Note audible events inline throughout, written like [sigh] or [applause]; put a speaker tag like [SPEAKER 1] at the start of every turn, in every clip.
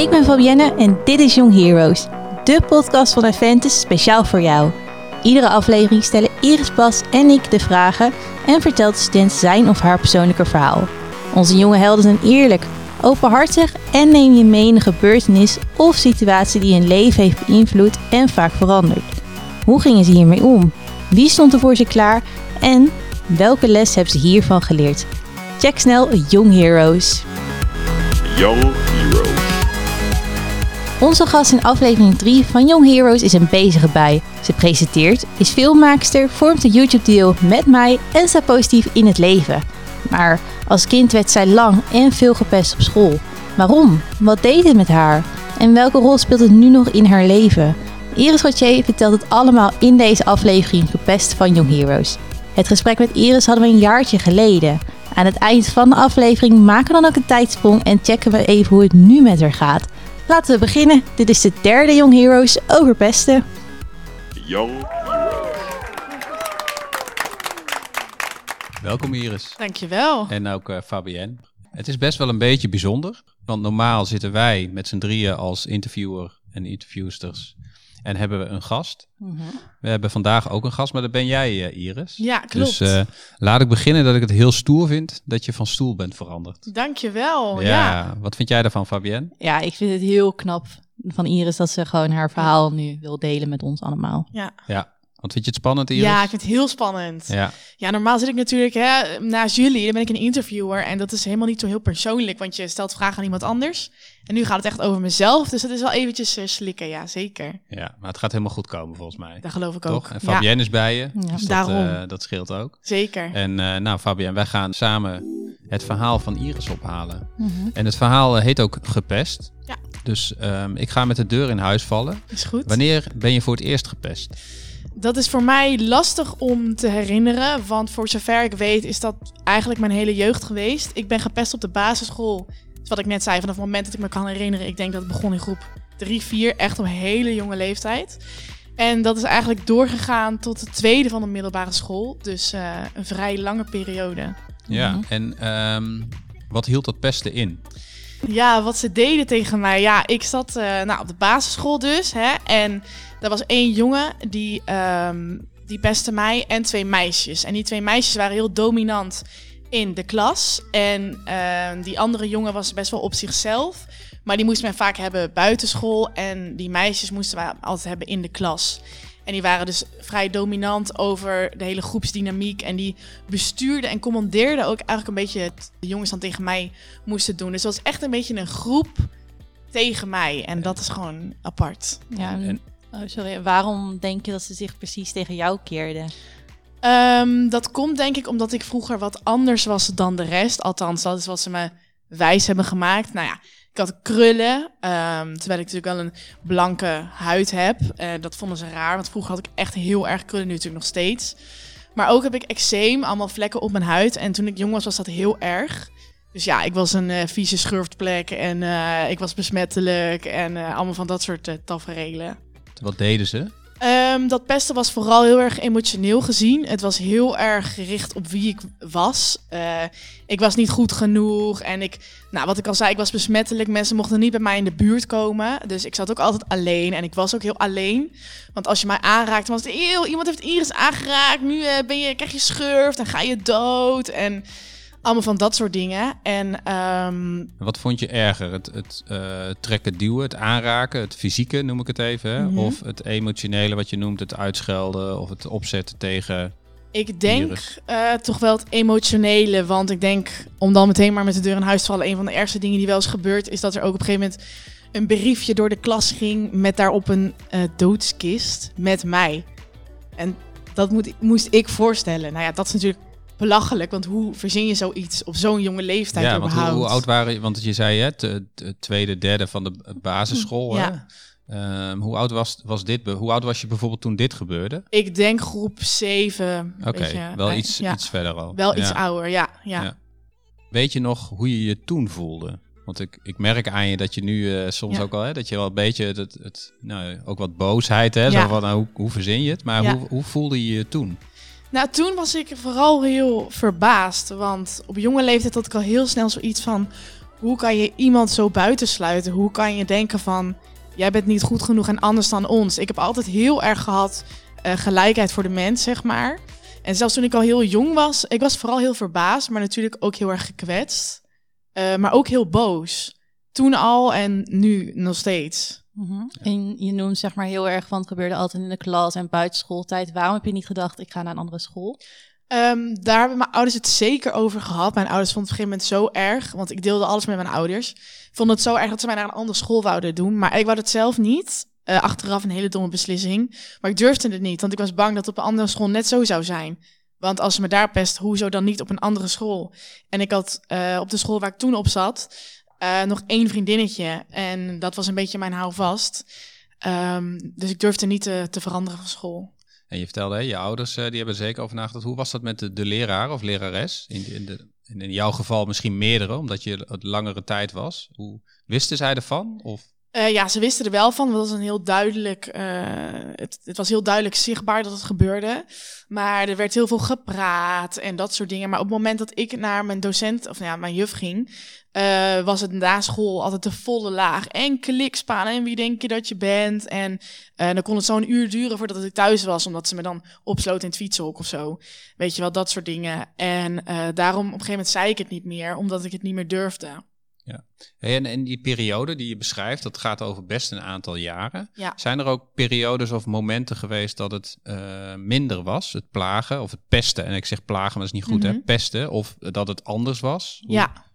[SPEAKER 1] ik ben Fabienne en dit is Young Heroes, de podcast van Aventus speciaal voor jou. Iedere aflevering stellen Iris Bas en ik de vragen en vertelt de student zijn of haar persoonlijke verhaal. Onze jonge helden zijn eerlijk, openhartig en neem je mee in een gebeurtenis of situatie die hun leven heeft beïnvloed en vaak veranderd. Hoe gingen ze hiermee om? Wie stond er voor ze klaar? En welke les hebben ze hiervan geleerd? Check snel Young Heroes.
[SPEAKER 2] Young Heroes.
[SPEAKER 1] Onze gast in aflevering 3 van Young Heroes is een bezige bij. Ze presenteert, is filmmaakster, vormt een YouTube-deal met mij en staat positief in het leven. Maar als kind werd zij lang en veel gepest op school. Waarom? Wat deed het met haar? En welke rol speelt het nu nog in haar leven? Iris Gauthier vertelt het allemaal in deze aflevering Gepest van Young Heroes. Het gesprek met Iris hadden we een jaartje geleden. Aan het eind van de aflevering maken we dan ook een tijdsprong en checken we even hoe het nu met haar gaat. Laten we beginnen. Dit is de derde Young Heroes over pesten.
[SPEAKER 2] Young Heroes.
[SPEAKER 3] Welkom Iris.
[SPEAKER 4] Dankjewel.
[SPEAKER 3] En ook eh, Fabienne. Het is best wel een beetje bijzonder, want normaal zitten wij met z'n drieën als interviewer en interviewsters en hebben we een gast. We hebben vandaag ook een gast, maar dat ben jij eh, Iris.
[SPEAKER 4] Ja, klopt.
[SPEAKER 3] Dus eh, laat ik beginnen dat ik het heel stoer vind dat je van stoel bent veranderd.
[SPEAKER 4] Dankjewel. Ja.
[SPEAKER 3] Wat vind jij daarvan Fabienne?
[SPEAKER 1] Ja, ik vind het heel knap van Iris dat ze gewoon haar verhaal nu wil delen met ons allemaal.
[SPEAKER 4] Ja.
[SPEAKER 3] Ja. Wat vind je het spannend Iris?
[SPEAKER 4] ja, ik vind het heel spannend. Ja.
[SPEAKER 3] Ja.
[SPEAKER 4] normaal zit ik natuurlijk hè, naast jullie, dan ben ik een interviewer en dat is helemaal niet zo heel persoonlijk, want je stelt vragen aan iemand anders. En nu gaat het echt over mezelf, dus dat is wel eventjes eh, slikken, ja, zeker.
[SPEAKER 3] ja, maar het gaat helemaal goed komen volgens mij.
[SPEAKER 4] Dat geloof ik
[SPEAKER 3] Toch?
[SPEAKER 4] ook.
[SPEAKER 3] En
[SPEAKER 4] Ja,
[SPEAKER 3] Fabienne is bij je,
[SPEAKER 1] Ja.
[SPEAKER 3] dus dat,
[SPEAKER 4] Daarom.
[SPEAKER 3] eh, dat scheelt ook.
[SPEAKER 4] zeker.
[SPEAKER 3] En eh, nou, Fabian, wij gaan samen het verhaal van Iris ophalen.
[SPEAKER 1] Mhm.
[SPEAKER 3] En het verhaal heet ook Gepest.
[SPEAKER 4] Ja.
[SPEAKER 3] Dus ehm, ik ga met de deur in huis vallen.
[SPEAKER 4] Is goed.
[SPEAKER 3] Wanneer ben je voor het eerst gepest?
[SPEAKER 4] Dat is voor mij lastig om te herinneren, want voor zover ik weet is dat eigenlijk mijn hele jeugd geweest. Ik ben gepest op de basisschool. Dus wat ik net zei, vanaf het moment dat ik me kan herinneren, ik denk dat het begon in groep 3, 4, echt op een hele jonge leeftijd. En dat is eigenlijk doorgegaan tot de tweede van de middelbare school, dus eh, een vrij lange periode.
[SPEAKER 3] Ja.
[SPEAKER 1] Mhm.
[SPEAKER 3] En ehm, wat hield dat pesten in?
[SPEAKER 4] Ja, wat ze deden tegen mij. Ja, ik zat eh, nou, op de basisschool dus. Hè, en er was één jongen die, ehm, die pestte mij en twee meisjes. En die twee meisjes waren heel dominant in de klas. En ehm, die andere jongen was best wel op zichzelf. Maar die moest men vaak hebben buitenschool. En die meisjes moesten we altijd hebben in de klas. En die waren dus vrij dominant over de hele groepsdynamiek. En die bestuurden en commandeerden ook eigenlijk een beetje het de jongens dan tegen mij moesten doen. Dus het was echt een beetje een groep tegen mij. En dat is gewoon apart.
[SPEAKER 1] Ja, en- oh, sorry, waarom denk je dat ze zich precies tegen jou keerden?
[SPEAKER 4] Ehm, dat komt denk ik omdat ik vroeger wat anders was dan de rest. Althans, dat is wat ze me wijs hebben gemaakt. Nou ja, ik had krullen, ehm, terwijl ik natuurlijk wel een blanke huid heb. Eh, dat vonden ze raar, want vroeger had ik echt heel erg krullen, nu natuurlijk nog steeds. Maar ook heb ik eczeem, allemaal vlekken op mijn huid. En toen ik jong was, was dat heel erg. Dus ja, ik was een eh, vieze schurftplek en eh, ik was besmettelijk en allemaal van dat soort uh, tafereelen.
[SPEAKER 3] Wat deden ze?
[SPEAKER 4] Ehm, dat pesten was vooral heel erg emotioneel gezien. Het was heel erg gericht op wie ik was. Eh, ik was niet goed genoeg. En ik, nou, wat ik al zei, ik was besmettelijk. Mensen mochten niet bij mij in de buurt komen. Dus ik zat ook altijd alleen. En ik was ook heel alleen. Want als je mij aanraakt, was het heel... Iemand heeft Iris aangeraakt. Nu eh, ben je, krijg je schurft en ga je dood. En allemaal van dat soort dingen. En ehm,
[SPEAKER 3] Wat vond je erger? Het, het eh, trekken, duwen, het aanraken, het fysieke noem ik het even. Hè?
[SPEAKER 4] Mhm.
[SPEAKER 3] Of het emotionele wat je noemt, het uitschelden of het opzetten tegen...
[SPEAKER 4] Ik denk eh, toch wel het emotionele. Want ik denk, om dan meteen maar met de deur in huis te vallen... een van de ergste dingen die wel eens gebeurt... is dat er ook op een gegeven moment een briefje door de klas ging... met daarop een eh, doodskist met mij. En dat moet, moest ik voorstellen. Nou ja, dat is natuurlijk belachelijk. Want hoe verzin je zoiets op zo'n jonge leeftijd
[SPEAKER 3] Ja, want hoe,
[SPEAKER 4] überhaupt?
[SPEAKER 3] hoe oud waren je? Want je zei hè, het tweede, derde van de basisschool.
[SPEAKER 4] Ja.
[SPEAKER 3] Ehm, hoe oud was, was dit? Hoe oud was je bijvoorbeeld toen dit gebeurde?
[SPEAKER 4] Ik denk groep 7.
[SPEAKER 3] Oké, wel iets,
[SPEAKER 4] ja,
[SPEAKER 3] iets verder al.
[SPEAKER 4] Wel
[SPEAKER 3] Ja.
[SPEAKER 4] iets ouder, ja. ja.
[SPEAKER 3] Ja. Weet je nog hoe je je toen voelde? Want ik, ik merk aan je dat je nu eh, soms ook al, hè, dat je wel een beetje het, het, nou, ook wat boosheid, hè, zo van nou, hoe, hoe verzin je het? Maar hoe, hoe voelde je je toen?
[SPEAKER 4] Nou, toen was ik vooral heel verbaasd. Want op jonge leeftijd had ik al heel snel zoiets van... hoe kan je iemand zo buitensluiten? Hoe kan je denken van, jij bent niet goed genoeg en anders dan ons? Ik heb altijd heel erg gehad eh, gelijkheid voor de mens, zeg maar. En zelfs toen ik al heel jong was, ik was vooral heel verbaasd, maar natuurlijk ook heel erg gekwetst. Eh, maar ook heel boos. Toen al en nu nog steeds.
[SPEAKER 1] Mhm. En je noemt zeg maar heel erg van het gebeurde altijd in de klas en buitenschooltijd. Waarom heb je niet gedacht, ik ga naar een andere school?
[SPEAKER 4] Ehm, daar hebben mijn ouders het zeker over gehad. Mijn ouders vonden het op een gegeven moment zo erg, want ik deelde alles met mijn ouders. Vonden het zo erg dat ze mij naar een andere school wouden doen. Maar ik wou het zelf niet. Eh, achteraf een hele domme beslissing. Maar ik durfde het niet, want ik was bang dat het op een andere school net zo zou zijn. Want als ze me daar pest, hoezo dan niet op een andere school? En ik had uh, op de school waar ik toen op zat, uh, nog één vriendinnetje. En dat was een beetje mijn houvast. Um, dus ik durfde niet te, te veranderen van school.
[SPEAKER 3] En je vertelde, hè, je ouders uh, die hebben zeker over nagedacht. Hoe was dat met de, de leraar of lerares? In, in, de, in jouw geval misschien meerdere, omdat je het langere tijd was. Hoe wisten zij ervan? Of?
[SPEAKER 4] Uh, ja, ze wisten er wel van. Het was een heel duidelijk. Uh, het, het, was heel duidelijk zichtbaar dat het gebeurde. Maar er werd heel veel gepraat en dat soort dingen. Maar op het moment dat ik naar mijn docent, of nou ja, mijn juf ging, uh, was het na school altijd de volle laag. En klikspaan en wie denk je dat je bent. En dan kon het zo'n uur duren voordat ik thuis was, omdat ze me dan opsloot in het fietsenhok of zo. Weet je wel, dat soort dingen. En daarom op een gegeven moment zei ik het niet meer, omdat ik het niet meer durfde.
[SPEAKER 3] Ja. En in die periode die je beschrijft, dat gaat over best een aantal jaren.
[SPEAKER 4] Ja.
[SPEAKER 3] Zijn er ook periodes of momenten geweest dat het uh, minder was, het plagen of het pesten? En ik zeg plagen, maar dat is niet goed, mm -hmm. hè? Pesten, of dat het anders was?
[SPEAKER 4] Hoe... Ja.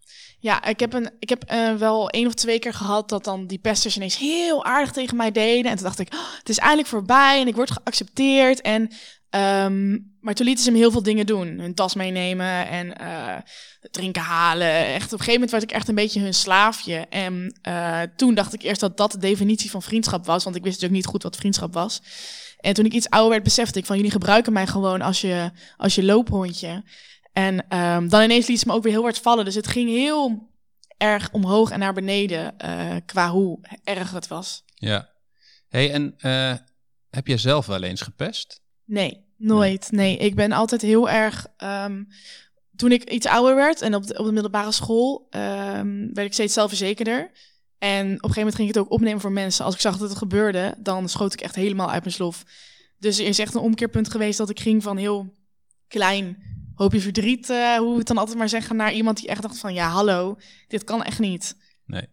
[SPEAKER 4] Ja, ik heb, een, ik heb uh, wel één of twee keer gehad dat dan die pesters ineens heel aardig tegen mij deden. En toen dacht ik, oh, het is eindelijk voorbij en ik word geaccepteerd. En Um, maar toen lieten ze me heel veel dingen doen. Hun tas meenemen en uh, drinken halen. Echt, op een gegeven moment werd ik echt een beetje hun slaafje. En uh, toen dacht ik eerst dat dat de definitie van vriendschap was. Want ik wist natuurlijk niet goed wat vriendschap was. En toen ik iets ouder werd, besefte ik van jullie gebruiken mij gewoon als je, als je loophondje. En um, dan ineens liet ze me ook weer heel hard vallen. Dus het ging heel erg omhoog en naar beneden uh, qua hoe erg het was.
[SPEAKER 3] Ja. hey, en heb je zelf wel eens gepest?
[SPEAKER 4] Nee. Nooit, nee. Ik ben altijd heel erg. Um, toen ik iets ouder werd en op de, op de middelbare school, um, werd ik steeds zelfverzekerder. En op een gegeven moment ging ik het ook opnemen voor mensen. Als ik zag dat het gebeurde, dan schoot ik echt helemaal uit mijn slof. Dus er is echt een omkeerpunt geweest dat ik ging van heel klein hoopje verdriet, uh, hoe we het dan altijd maar zeggen, naar iemand die echt dacht van ja, hallo, dit kan echt niet.
[SPEAKER 3] Nee.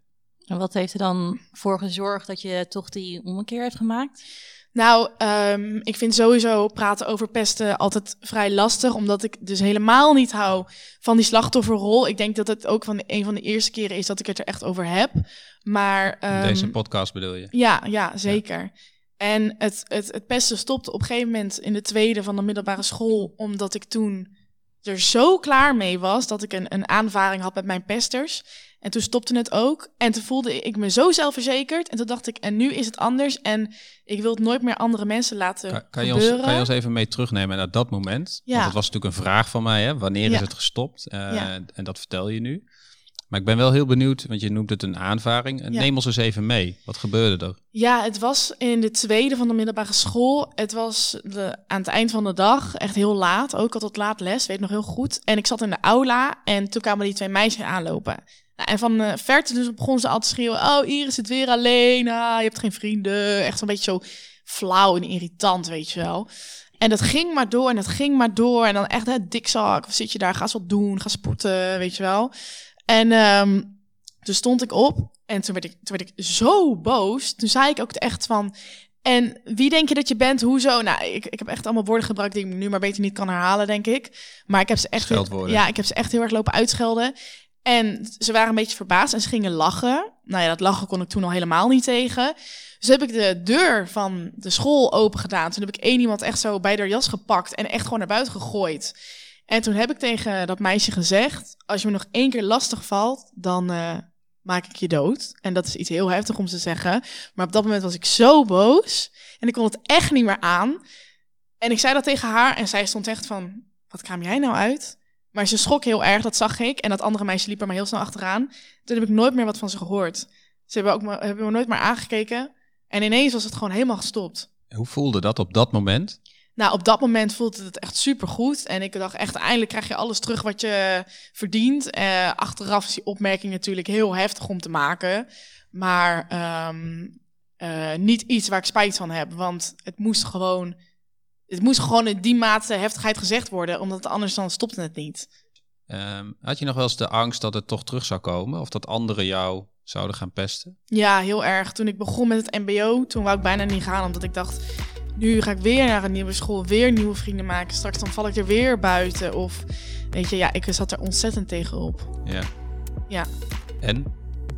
[SPEAKER 1] En wat heeft er dan voor gezorgd dat je toch die omkeer hebt gemaakt?
[SPEAKER 4] Nou, um, ik vind sowieso praten over pesten altijd vrij lastig, omdat ik dus helemaal niet hou van die slachtofferrol. Ik denk dat het ook van de, een van de eerste keren is dat ik het er echt over heb. Maar um,
[SPEAKER 3] deze podcast bedoel je?
[SPEAKER 4] Ja, ja, zeker. Ja. En het, het, het pesten stopte op een gegeven moment in de tweede van de middelbare school, omdat ik toen er zo klaar mee was dat ik een, een aanvaring had met mijn pesters. En toen stopte het ook. En toen voelde ik me zo zelfverzekerd. En toen dacht ik, en nu is het anders. En ik wil het nooit meer andere mensen laten
[SPEAKER 3] kan, kan
[SPEAKER 4] gebeuren.
[SPEAKER 3] Je ons, kan je ons even mee terugnemen naar dat moment?
[SPEAKER 4] Ja.
[SPEAKER 3] Want dat was natuurlijk een vraag van mij. Hè? Wanneer
[SPEAKER 4] Ja.
[SPEAKER 3] is het gestopt? Uh,
[SPEAKER 4] Ja.
[SPEAKER 3] En dat vertel je nu. Maar ik ben wel heel benieuwd, want je noemt het een aanvaring.
[SPEAKER 4] Ja.
[SPEAKER 3] Neem ons eens even mee. Wat gebeurde er?
[SPEAKER 4] Ja, het was in de tweede van de middelbare school. Het was de, aan het eind van de dag, echt heel laat. Ook al tot laat les, weet nog heel goed. En ik zat in de aula en toen kwamen die twee meisjes aanlopen. Nou, en van uh, verte dus begon ze al te schreeuwen... Oh, Iris zit weer alleen. Ah, je hebt geen vrienden. Echt zo'n beetje zo flauw en irritant, weet je wel. En dat ging maar door en dat ging maar door. En dan echt, hè, dikzak, zit je daar? Ga eens wat doen, ga sporten, weet je wel. En um, toen stond ik op en toen werd, ik, toen werd ik zo boos. Toen zei ik ook echt van... En wie denk je dat je bent? Hoezo? Nou, ik, ik heb echt allemaal woorden gebruikt die ik nu maar beter niet kan herhalen, denk ik. Maar ik heb ze echt,
[SPEAKER 3] Scheldwoorden.
[SPEAKER 4] ja, ik heb ze echt heel erg lopen uitschelden. En ze waren een beetje verbaasd en ze gingen lachen. Nou ja, dat lachen kon ik toen al helemaal niet tegen. Dus heb ik de deur van de school open gedaan. Toen heb ik één iemand echt zo bij haar jas gepakt en echt gewoon naar buiten gegooid. En toen heb ik tegen dat meisje gezegd: Als je me nog één keer lastig valt, dan uh, maak ik je dood. En dat is iets heel heftig om te zeggen. Maar op dat moment was ik zo boos en ik kon het echt niet meer aan. En ik zei dat tegen haar en zij stond echt van: Wat kwam jij nou uit? Maar ze schrok heel erg, dat zag ik. En dat andere meisje liep er maar heel snel achteraan. Toen heb ik nooit meer wat van ze gehoord. Ze hebben, ook maar, hebben me nooit meer aangekeken. En ineens was het gewoon helemaal gestopt.
[SPEAKER 3] Hoe voelde dat op dat moment?
[SPEAKER 4] Nou, op dat moment voelde het echt super goed. En ik dacht echt, eindelijk krijg je alles terug wat je verdient. Eh, achteraf is die opmerking natuurlijk heel heftig om te maken. Maar ehm, eh, niet iets waar ik spijt van heb. Want het moest gewoon, het moest gewoon in die mate heftigheid gezegd worden. Omdat anders dan stopte het niet.
[SPEAKER 3] Ehm, had je nog wel eens de angst dat het toch terug zou komen? Of dat anderen jou zouden gaan pesten?
[SPEAKER 4] Ja, heel erg. Toen ik begon met het mbo, toen wou ik bijna niet gaan. Omdat ik dacht, nu ga ik weer naar een nieuwe school, weer nieuwe vrienden maken. Straks dan val ik er weer buiten. Of weet je, ja, ik zat er ontzettend tegenop.
[SPEAKER 3] Ja.
[SPEAKER 4] Ja.
[SPEAKER 3] En?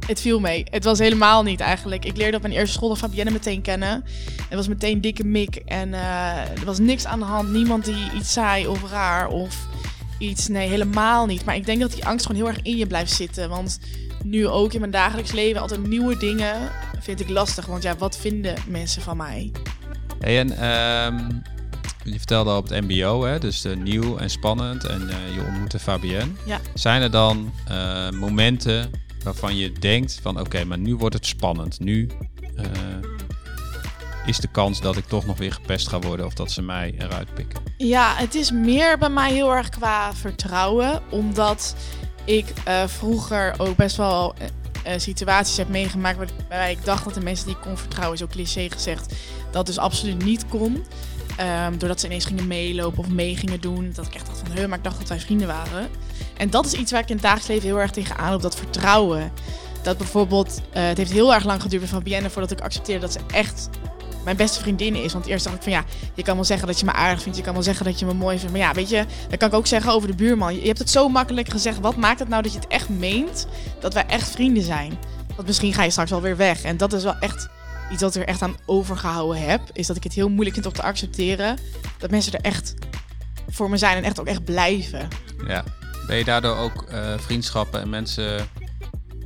[SPEAKER 4] Het viel mee. Het was helemaal niet eigenlijk. Ik leerde op mijn eerste school de Fabienne meteen kennen. Het was meteen dikke mik. En eh, er was niks aan de hand. Niemand die iets zei of raar of iets. Nee, helemaal niet. Maar ik denk dat die angst gewoon heel erg in je blijft zitten. Want nu ook in mijn dagelijks leven altijd nieuwe dingen vind ik lastig. Want ja, wat vinden mensen van mij?
[SPEAKER 3] Hey, en ehm, je vertelde al op het mbo, hè, dus uh, nieuw en spannend en uh, je ontmoette Fabienne.
[SPEAKER 4] Ja.
[SPEAKER 3] Zijn er dan uh, momenten waarvan je denkt van oké, maar nu wordt het spannend. Nu is de kans dat ik toch nog weer gepest ga worden of dat ze mij eruit pikken.
[SPEAKER 4] Ja, het is meer bij mij heel erg qua vertrouwen, omdat ik vroeger ook best wel situaties heb meegemaakt waarbij ik dacht dat de mensen die ik kon vertrouwen, zo cliché gezegd, dat dus absoluut niet kon. Um, doordat ze ineens gingen meelopen of mee gingen doen. Dat ik echt dacht van, he, maar ik dacht dat wij vrienden waren. En dat is iets waar ik in het dagelijks leven heel erg tegenaan loop. Dat vertrouwen. Dat bijvoorbeeld, uh, het heeft heel erg lang geduurd bij Fabienne voordat ik accepteerde dat ze echt mijn beste vriendin is. Want eerst dacht ik van ja, je kan wel zeggen dat je me aardig vindt. Je kan wel zeggen dat je me mooi vindt. Maar ja, weet je, dat kan ik ook zeggen over de buurman. Je hebt het zo makkelijk gezegd. Wat maakt het nou dat je het echt meent dat wij echt vrienden zijn? Want misschien ga je straks wel weer weg. En dat is wel echt iets wat ik er echt aan overgehouden heb, is dat ik het heel moeilijk vind om te accepteren dat mensen er echt voor me zijn en echt ook echt blijven.
[SPEAKER 3] Ja. Ben je daardoor ook uh, vriendschappen en mensen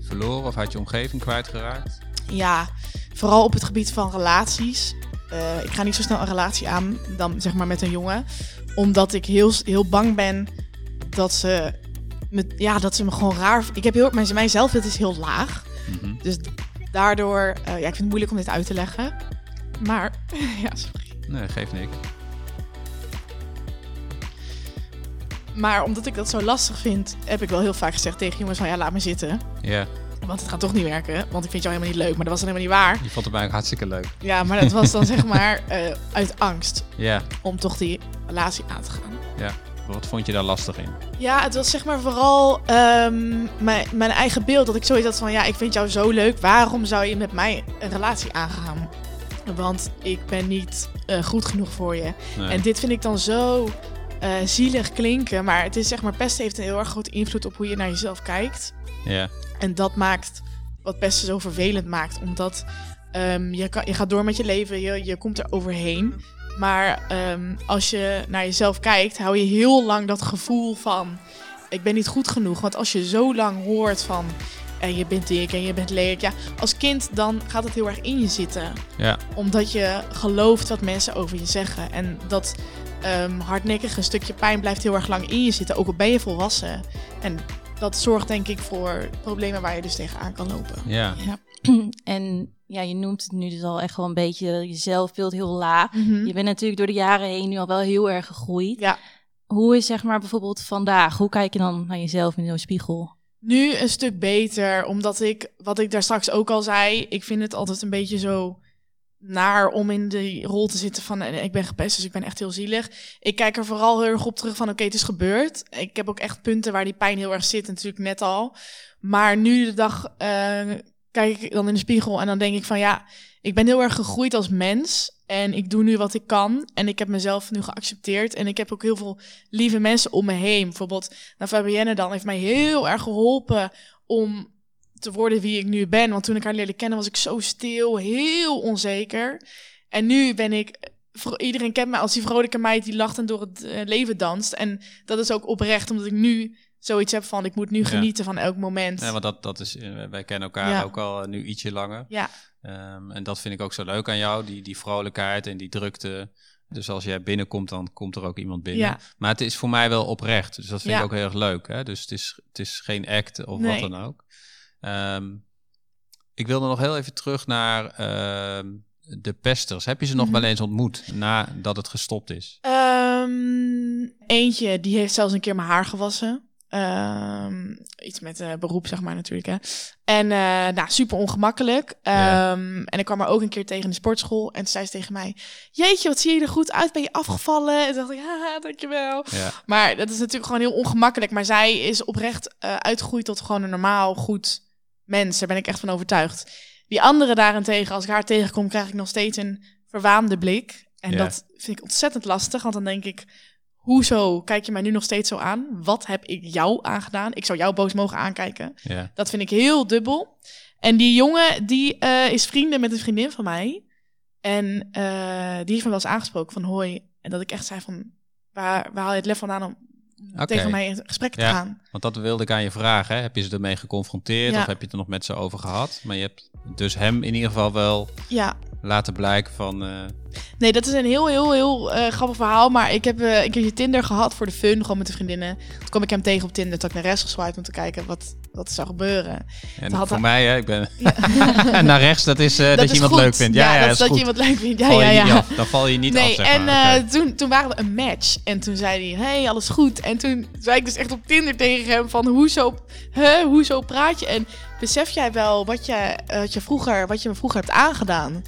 [SPEAKER 3] verloren of uit je omgeving kwijtgeraakt?
[SPEAKER 4] Ja, vooral op het gebied van relaties. Uh, ik ga niet zo snel een relatie aan dan zeg maar met een jongen, omdat ik heel, heel bang ben dat ze, me, ja, dat ze me gewoon raar. Ik heb heel, mijn, mijn zelfbeeld is heel laag. Mm -hmm. Dus daardoor, uh, ja, ik vind het moeilijk om dit uit te leggen. Maar, [laughs] ja, sorry.
[SPEAKER 3] Nee, geeft niks.
[SPEAKER 4] Maar omdat ik dat zo lastig vind, heb ik wel heel vaak gezegd tegen jongens van ja, laat me zitten.
[SPEAKER 3] Ja.
[SPEAKER 4] Want het gaat toch niet werken, want ik vind jou helemaal niet leuk. Maar dat was dan helemaal niet waar.
[SPEAKER 3] Je vond het mij hartstikke leuk.
[SPEAKER 4] Ja, maar dat was dan zeg [laughs] maar uh, uit angst.
[SPEAKER 3] Ja.
[SPEAKER 4] Om toch die relatie aan te gaan.
[SPEAKER 3] Ja. Wat vond je daar lastig in?
[SPEAKER 4] Ja, het was zeg maar vooral um, mijn, mijn eigen beeld. Dat ik zoiets had van, ja, ik vind jou zo leuk. Waarom zou je met mij een relatie aangaan? Want ik ben niet uh, goed genoeg voor je. Nee. En dit vind ik dan zo uh, zielig klinken. Maar het is zeg maar, pesten heeft een heel erg grote invloed op hoe je naar jezelf kijkt.
[SPEAKER 3] Ja.
[SPEAKER 4] En dat maakt wat pesten zo vervelend maakt. Omdat um, je, kan, je gaat door met je leven, je, je komt er overheen. Maar um, als je naar jezelf kijkt, hou je heel lang dat gevoel van: ik ben niet goed genoeg. Want als je zo lang hoort van. En je bent dik en je bent lelijk. Ja, als kind dan gaat het heel erg in je zitten.
[SPEAKER 3] Ja.
[SPEAKER 4] Omdat je gelooft wat mensen over je zeggen. En dat um, hardnekkige stukje pijn blijft heel erg lang in je zitten. Ook al ben je volwassen. En dat zorgt denk ik voor problemen waar je dus tegenaan kan lopen.
[SPEAKER 3] Ja.
[SPEAKER 1] ja. [clears throat] En ja, je noemt het nu dus al echt wel een beetje jezelf beeld heel laag. Mm -hmm. Je bent natuurlijk door de jaren heen nu al wel heel erg gegroeid.
[SPEAKER 4] Ja.
[SPEAKER 1] Hoe is zeg maar bijvoorbeeld vandaag? Hoe kijk je dan naar jezelf in zo'n spiegel?
[SPEAKER 4] Nu een stuk beter, omdat ik, wat ik daar straks ook al zei, ik vind het altijd een beetje zo naar om in die rol te zitten van ik ben gepest, dus ik ben echt heel zielig. Ik kijk er vooral heel erg op terug van oké, okay, het is gebeurd. Ik heb ook echt punten waar die pijn heel erg zit, natuurlijk net al. Maar nu de dag uh, kijk ik dan in de spiegel en dan denk ik van ja, ik ben heel erg gegroeid als mens. En ik doe nu wat ik kan. En ik heb mezelf nu geaccepteerd. En ik heb ook heel veel lieve mensen om me heen. Bijvoorbeeld, nou, Fabienne dan heeft mij heel erg geholpen om te worden wie ik nu ben. Want toen ik haar leerde kennen was ik zo stil, heel onzeker. En nu ben ik... Iedereen kent mij als die vrolijke meid die lacht en door het uh, leven danst. En dat is ook oprecht, omdat ik nu zoiets heb van ik moet nu genieten ja. van elk moment.
[SPEAKER 3] Ja, want dat, dat is, wij kennen elkaar ja. ook al nu ietsje langer.
[SPEAKER 4] Ja.
[SPEAKER 3] Um, en dat vind ik ook zo leuk aan jou, die, die vrolijkheid en die drukte. Dus als jij binnenkomt, dan komt er ook iemand binnen.
[SPEAKER 4] Ja.
[SPEAKER 3] Maar het is voor mij wel oprecht, dus dat vind ik ook heel erg leuk. Hè? Dus het is, het is geen act of
[SPEAKER 4] nee.
[SPEAKER 3] wat dan ook. Um, ik wilde nog heel even terug naar uh, de pesters, heb je ze nog
[SPEAKER 4] Mhm.
[SPEAKER 3] wel eens ontmoet nadat het gestopt is?
[SPEAKER 4] Ehm, eentje, die heeft zelfs een keer mijn haar gewassen. Ehm, iets met eh, beroep, zeg maar natuurlijk. Hè. En eh, nou, super ongemakkelijk.
[SPEAKER 3] Ja.
[SPEAKER 4] Ehm, En ik kwam haar ook een keer tegen in de sportschool. En toen zei ze tegen mij: Jeetje, wat zie je er goed uit? Ben je afgevallen? En toen dacht ik: Ja, dankjewel.
[SPEAKER 3] Ja,
[SPEAKER 4] Maar dat is natuurlijk gewoon heel ongemakkelijk. Maar zij is oprecht eh, uitgegroeid tot gewoon een normaal, goed mens. Daar ben ik echt van overtuigd. Die andere daarentegen, als ik haar tegenkom, krijg ik nog steeds een verwaande blik. En
[SPEAKER 3] Ja.
[SPEAKER 4] dat vind ik ontzettend lastig, want dan denk ik... Hoezo kijk je mij nu nog steeds zo aan? Wat heb ik jou aangedaan? Ik zou jou boos mogen aankijken.
[SPEAKER 3] ja.
[SPEAKER 4] Dat vind ik heel dubbel. En die jongen, die eh, is vrienden met een vriendin van mij. En eh, die heeft me wel eens aangesproken van hoi. En dat ik echt zei van, waar, waar haal je het lef vandaan om tegen mij in gesprek te gaan?
[SPEAKER 3] Want dat wilde ik aan je vragen. Hè? Heb je ze ermee geconfronteerd
[SPEAKER 4] Ja.
[SPEAKER 3] of heb je het er nog met ze over gehad? Maar je hebt dus hem in ieder geval wel
[SPEAKER 4] Ja,
[SPEAKER 3] laten blijken van... eh,
[SPEAKER 4] nee, dat is een heel, heel, heel eh, grappig verhaal. Maar ik heb eh, een keertje Tinder gehad voor de fun, gewoon met de vriendinnen. Toen kwam ik hem tegen op Tinder, toen ik naar rechts geswiped om te kijken wat, wat er zou gebeuren.
[SPEAKER 3] en
[SPEAKER 4] had
[SPEAKER 3] voor
[SPEAKER 4] hij-
[SPEAKER 3] mij, hè, ik ben [laughs] naar rechts, dat is eh, dat, je iemand
[SPEAKER 4] goed.
[SPEAKER 3] leuk vindt. Ja, ja,
[SPEAKER 4] dat
[SPEAKER 3] is
[SPEAKER 4] dat je iemand leuk vindt. Ja, ja, ja.
[SPEAKER 3] Dan val je niet
[SPEAKER 4] nee,
[SPEAKER 3] af, zeg
[SPEAKER 4] en
[SPEAKER 3] maar.
[SPEAKER 4] toen, toen waren we een match. En toen zei hij, hey, alles goed. En toen zei ik dus echt op Tinder tegen hem van, hoezo, hè, hoezo praat je? En besef jij wel wat je, wat je, vroeger, wat je me vroeger hebt aangedaan?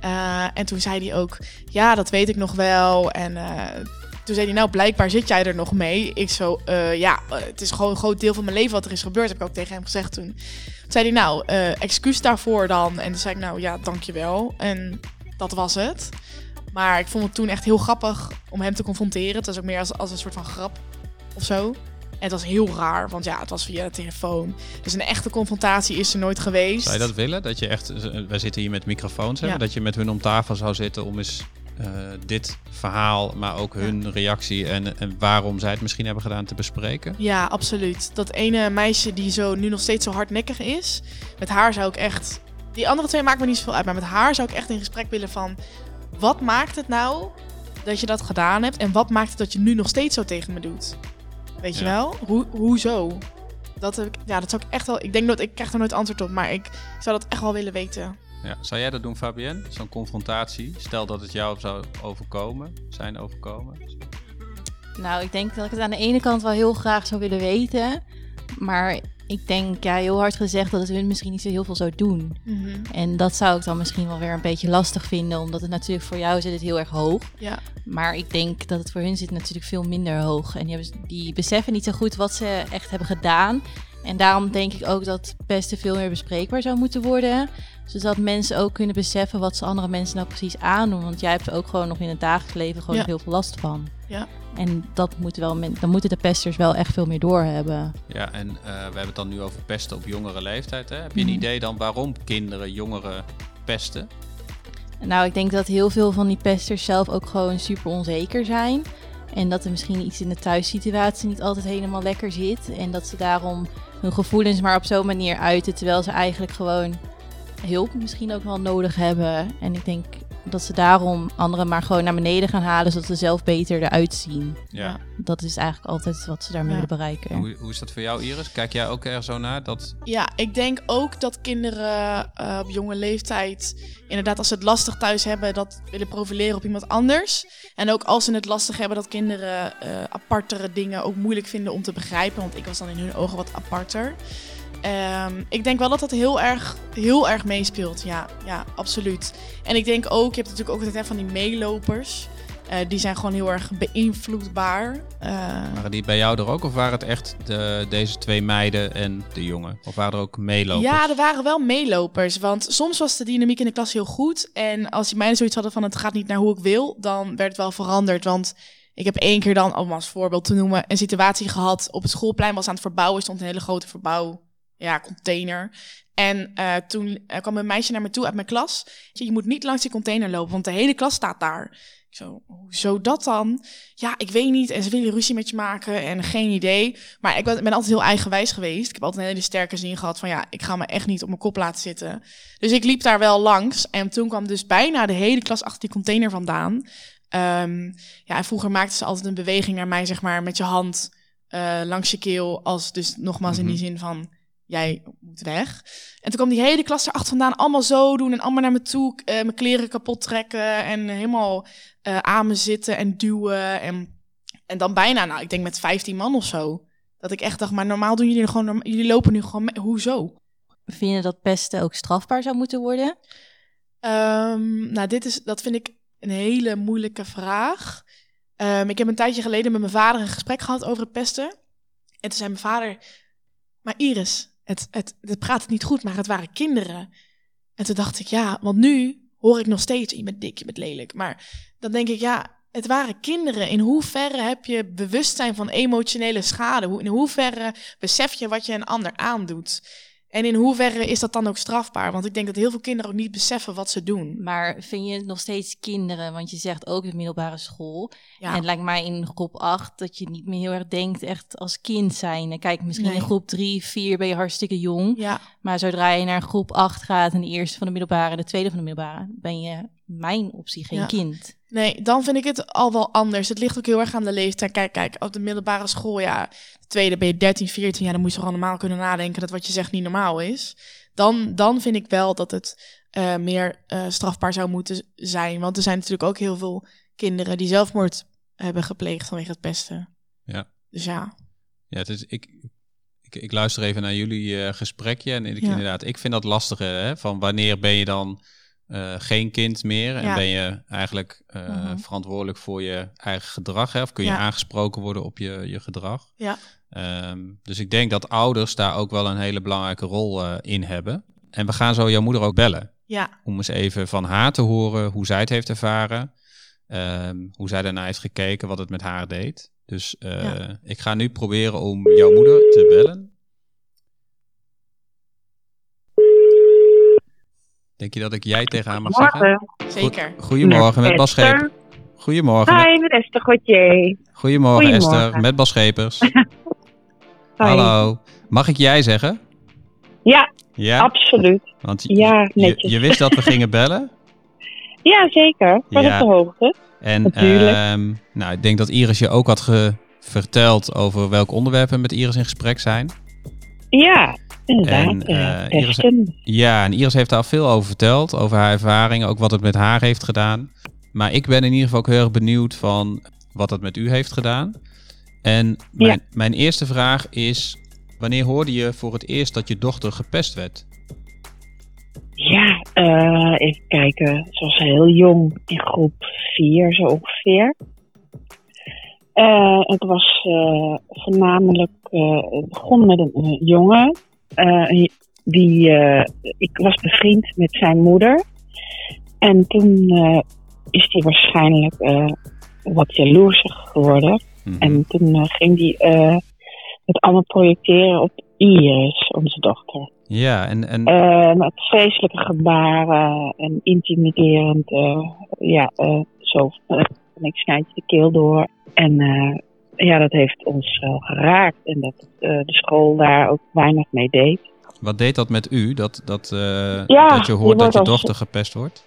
[SPEAKER 3] Ja.
[SPEAKER 4] En toen zei hij ook, ja, dat weet ik nog wel. En eh, toen zei hij, nou, blijkbaar zit jij er nog mee. Ik zo, eh, ja, eh, het is gewoon een groot deel van mijn leven wat er is gebeurd. Heb ik ook tegen hem gezegd toen. Toen zei hij, nou, excuus daarvoor dan. En toen zei ik, nou, ja, dankjewel. En dat was het. Maar ik vond het toen echt heel grappig om hem te confronteren. Het was ook meer als, als een soort van grap of zo. En het was heel raar, want ja, het was via de telefoon. Dus een echte confrontatie is er nooit geweest.
[SPEAKER 3] Zou je dat willen? Dat je echt, eh, wij zitten hier met microfoons, hè?
[SPEAKER 4] Ja.
[SPEAKER 3] dat je met hun om tafel zou zitten om eens eh, dit verhaal, maar ook hun reactie en, en waarom zij het misschien hebben gedaan te bespreken?
[SPEAKER 4] Ja, absoluut. Dat ene meisje die zo nu nog steeds zo hardnekkig is. Met haar zou ik echt. Die andere twee maakt me niet zoveel uit. Maar met haar zou ik echt in gesprek willen van. Wat maakt het nou dat je dat gedaan hebt? En wat maakt het dat je nu nog steeds zo tegen me doet? Weet je
[SPEAKER 3] Ja.
[SPEAKER 4] wel? Hoe, hoezo? Dat, heb ik, ja, dat zou ik echt wel. Ik denk dat ik krijg er nooit antwoord op. Maar ik zou dat echt wel willen weten.
[SPEAKER 3] Ja. Zou jij dat doen, Fabienne? Zo'n confrontatie? Stel dat het jou zou overkomen, zijn overkomen.
[SPEAKER 1] Nou, ik denk dat ik het aan de ene kant wel heel graag zou willen weten. Maar ik denk, ja, heel hard gezegd dat het hun misschien niet zo heel veel zou doen. En dat zou ik dan misschien wel weer een beetje lastig vinden. Omdat het natuurlijk voor jou zit het heel erg hoog.
[SPEAKER 4] Ja.
[SPEAKER 1] Maar ik denk dat het voor hun zit natuurlijk veel minder hoog. En die, hebben, die beseffen niet zo goed wat ze echt hebben gedaan. En daarom denk ik ook dat pesten veel meer bespreekbaar zou moeten worden. Zodat mensen ook kunnen beseffen wat ze andere mensen nou precies aandoen. Want jij hebt er ook gewoon nog in het dagelijks leven gewoon
[SPEAKER 4] Ja.
[SPEAKER 1] heel veel last van.
[SPEAKER 4] Ja.
[SPEAKER 1] En dat moeten wel dan moeten de pesters wel echt veel meer doorhebben.
[SPEAKER 3] Ja, en eh, we hebben het dan nu over pesten op jongere leeftijd. Hè? Heb je een
[SPEAKER 1] Mhm.
[SPEAKER 3] idee dan waarom kinderen, jongeren pesten?
[SPEAKER 1] Nou, ik denk dat heel veel van die pesters zelf ook gewoon super onzeker zijn. En dat er misschien iets in de thuissituatie niet altijd helemaal lekker zit. En dat ze daarom hun gevoelens maar op zo'n manier uiten. Terwijl ze eigenlijk gewoon hulp misschien ook wel nodig hebben. En ik denk dat ze daarom anderen maar gewoon naar beneden gaan halen. Zodat ze zelf beter eruit zien.
[SPEAKER 3] Ja.
[SPEAKER 1] Dat is eigenlijk altijd wat ze daarmee
[SPEAKER 4] Ja.
[SPEAKER 1] willen bereiken.
[SPEAKER 3] Hoe, hoe is dat voor jou, Iris? Kijk jij ook er zo naar? Dat,
[SPEAKER 4] Ja, ik denk ook dat kinderen eh, op jonge leeftijd, inderdaad, als ze het lastig thuis hebben, dat willen profileren op iemand anders. En ook als ze het lastig hebben, dat kinderen eh, apartere dingen ook moeilijk vinden om te begrijpen. Want ik was dan in hun ogen wat aparter. Ehm, ik denk wel dat dat heel erg, heel erg meespeelt. Ja, ja, absoluut. En ik denk ook, je hebt natuurlijk ook altijd van die meelopers. Eh, die zijn gewoon heel erg beïnvloedbaar. Eh,
[SPEAKER 3] waren die bij jou er ook? Of waren het echt de, deze twee meiden en de jongen? Of waren er ook meelopers?
[SPEAKER 4] Ja, er waren wel meelopers. Want soms was de dynamiek in de klas heel goed. En als die meiden zoiets hadden van het gaat niet naar hoe ik wil, dan werd het wel veranderd. Want ik heb één keer dan, om als voorbeeld te noemen, een situatie gehad. Op het schoolplein was aan het verbouwen, stond een hele grote verbouw, ja, container. En eh, toen eh, kwam een meisje naar me toe uit mijn klas. Je moet niet langs die container lopen, want de hele klas staat daar. Ik zo, hoezo dat dan? Ja, ik weet niet. En ze willen ruzie met je maken en geen idee. Maar ik ben, altijd heel eigenwijs geweest. Ik heb altijd een hele sterke zin gehad van ja, ik ga me echt niet op mijn kop laten zitten. Dus ik liep daar wel langs. En toen kwam dus bijna de hele klas achter die container vandaan. Ehm, ja, en vroeger maakten ze altijd een beweging naar mij, zeg maar, met je hand eh, langs je keel. Als dus nogmaals in die
[SPEAKER 3] Mhm.
[SPEAKER 4] zin van jij moet weg. En toen kwam die hele klas erachter vandaan allemaal zo doen en allemaal naar me toe, eh, mijn kleren kapot trekken en helemaal eh, aan me zitten en duwen. En, en dan bijna, nou, ik denk met 15 man of zo. Dat ik echt dacht, maar normaal doen jullie gewoon, jullie lopen nu gewoon, mee. hoezo?
[SPEAKER 1] Vind je dat pesten ook strafbaar zou moeten worden?
[SPEAKER 4] Ehm, nou, dit is, dat vind ik een hele moeilijke vraag. Ehm, ik heb een tijdje geleden met mijn vader een gesprek gehad over het pesten. En toen zei mijn vader, maar Iris, het, het, het praat niet goed, maar het waren kinderen. En toen dacht ik, ja, want nu hoor ik nog steeds, je bent dik, je bent lelijk. Maar dan denk ik, ja, het waren kinderen. In hoeverre heb je bewustzijn van emotionele schade? In hoeverre besef je wat je een ander aandoet? En in hoeverre is dat dan ook strafbaar? Want ik denk dat heel veel kinderen ook niet beseffen wat ze doen.
[SPEAKER 1] Maar vind je het nog steeds kinderen? Want je zegt ook de middelbare school.
[SPEAKER 4] Ja.
[SPEAKER 1] En het lijkt mij in groep 8 dat je niet meer heel erg denkt echt als kind zijn. Kijk, misschien
[SPEAKER 4] Nee.
[SPEAKER 1] in groep 3, 4 ben je hartstikke jong.
[SPEAKER 4] Ja,
[SPEAKER 1] Maar zodra je naar groep 8 gaat en de eerste van de middelbare, de tweede van de middelbare, ben je mijn optie geen
[SPEAKER 4] Ja.
[SPEAKER 1] kind.
[SPEAKER 4] nee, dan vind ik het al wel anders. Het ligt ook heel erg aan de leeftijd. Kijk, kijk, op de middelbare school, ja, de tweede ben je 13, 14, ja, dan moet je gewoon normaal kunnen nadenken dat wat je zegt niet normaal is. Dan, dan vind ik wel dat het eh, meer eh, strafbaar zou moeten zijn. Want er zijn natuurlijk ook heel veel kinderen die zelfmoord hebben gepleegd vanwege het pesten.
[SPEAKER 3] Ja.
[SPEAKER 4] Dus ja,
[SPEAKER 3] Ja, het is, ik, ik, ik luister even naar jullie eh, gesprekje. En ik,
[SPEAKER 4] Ja.
[SPEAKER 3] inderdaad, ik vind dat lastige. Hè, van wanneer ben je dan eh, geen kind meer? En
[SPEAKER 4] Ja.
[SPEAKER 3] ben je eigenlijk eh,
[SPEAKER 4] Mhm.
[SPEAKER 3] verantwoordelijk voor je eigen gedrag? Hè? Of kun je
[SPEAKER 4] Ja.
[SPEAKER 3] aangesproken worden op je, je gedrag?
[SPEAKER 4] ja,
[SPEAKER 3] Ehm, dus ik denk dat ouders daar ook wel een hele belangrijke rol eh, in hebben. En we gaan zo jouw moeder ook bellen.
[SPEAKER 4] ja,
[SPEAKER 3] Om eens even van haar te horen hoe zij het heeft ervaren. ehm, hoe zij daarna heeft gekeken, wat het met haar deed. Dus ik ga nu proberen om jouw moeder te bellen. Denk je dat ik jij tegen haar mag zeggen?
[SPEAKER 5] Morgen.
[SPEAKER 4] zeker.
[SPEAKER 3] Goed- Goedemorgen, met Bas. Goedemorgen,
[SPEAKER 5] Hi, met Esther Gauthier.
[SPEAKER 3] goedemorgen
[SPEAKER 5] Goedemorgen.
[SPEAKER 3] Esther, met Bas Schepers. [laughs] Hallo. Mag ik jij zeggen?
[SPEAKER 5] Ja,
[SPEAKER 3] Ja,
[SPEAKER 5] absoluut.
[SPEAKER 3] want je,
[SPEAKER 5] Ja,
[SPEAKER 3] je,
[SPEAKER 5] netjes.
[SPEAKER 3] je wist dat we [laughs] gingen bellen.
[SPEAKER 5] Ja, zeker. Ik was
[SPEAKER 3] Ja.
[SPEAKER 5] op de hoogte.
[SPEAKER 3] En
[SPEAKER 5] Natuurlijk.
[SPEAKER 3] ehm, nou, ik denk dat Iris je ook had verteld over welk onderwerp we met Iris in gesprek zijn.
[SPEAKER 5] Ja, inderdaad.
[SPEAKER 3] En,
[SPEAKER 5] eh,
[SPEAKER 3] Iris-. Ja, en Iris heeft daar veel over verteld, over haar ervaringen, ook wat het met haar heeft gedaan. Maar ik ben in ieder geval ook heel erg benieuwd van wat het met u heeft gedaan. En mijn, mijn eerste vraag is, wanneer hoorde je voor het eerst dat je dochter gepest werd?
[SPEAKER 5] Ja, eh, even kijken. Ze was heel jong, in groep 4 zo ongeveer. Eh, het was voornamelijk, het begon met een, jongen. Eh, die, eh, ik was bevriend met zijn moeder. En toen eh, is hij waarschijnlijk wat jaloersig geworden.
[SPEAKER 3] Mhm.
[SPEAKER 5] En toen ging hij het allemaal projecteren op Iris, onze dochter.
[SPEAKER 3] Ja, en, en
[SPEAKER 5] met vreselijke gebaren en intimiderend. ja, zo van ik snijd je de keel door. En ja, dat heeft ons wel geraakt. En dat eh, de school daar ook weinig mee deed.
[SPEAKER 3] wat deed dat met u, dat, dat, eh,
[SPEAKER 5] Ja,
[SPEAKER 3] dat je
[SPEAKER 5] je
[SPEAKER 3] hoort dat je
[SPEAKER 5] als-
[SPEAKER 3] dochter gepest wordt?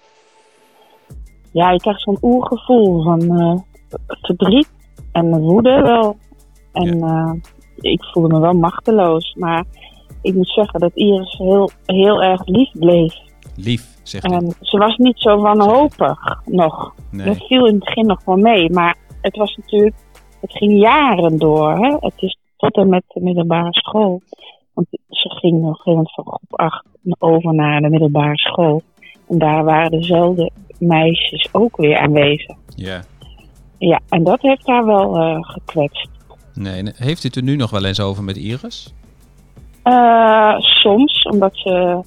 [SPEAKER 5] Ja, je krijgt zo'n oergevoel van eh, verdriet en woede wel. En ik voelde me wel machteloos. Maar ik moet zeggen dat Iris heel, heel erg lief bleef.
[SPEAKER 3] Lief, zegt u.
[SPEAKER 5] En ze was niet zo wanhopig nog.
[SPEAKER 3] Nee.
[SPEAKER 5] Dat viel in het begin nog wel mee. Maar het was natuurlijk, het ging jaren door. Hè? Het is tot en met de middelbare school. Want ze ging een gegeven moment van groep 8 over naar de middelbare school. En daar waren dezelfde meisjes ook weer aanwezig.
[SPEAKER 3] Ja.
[SPEAKER 5] Ja, en dat heeft haar wel eh, gekwetst.
[SPEAKER 3] Nee, heeft u het er nu nog wel eens over met Iris?
[SPEAKER 5] Eh, soms, omdat ze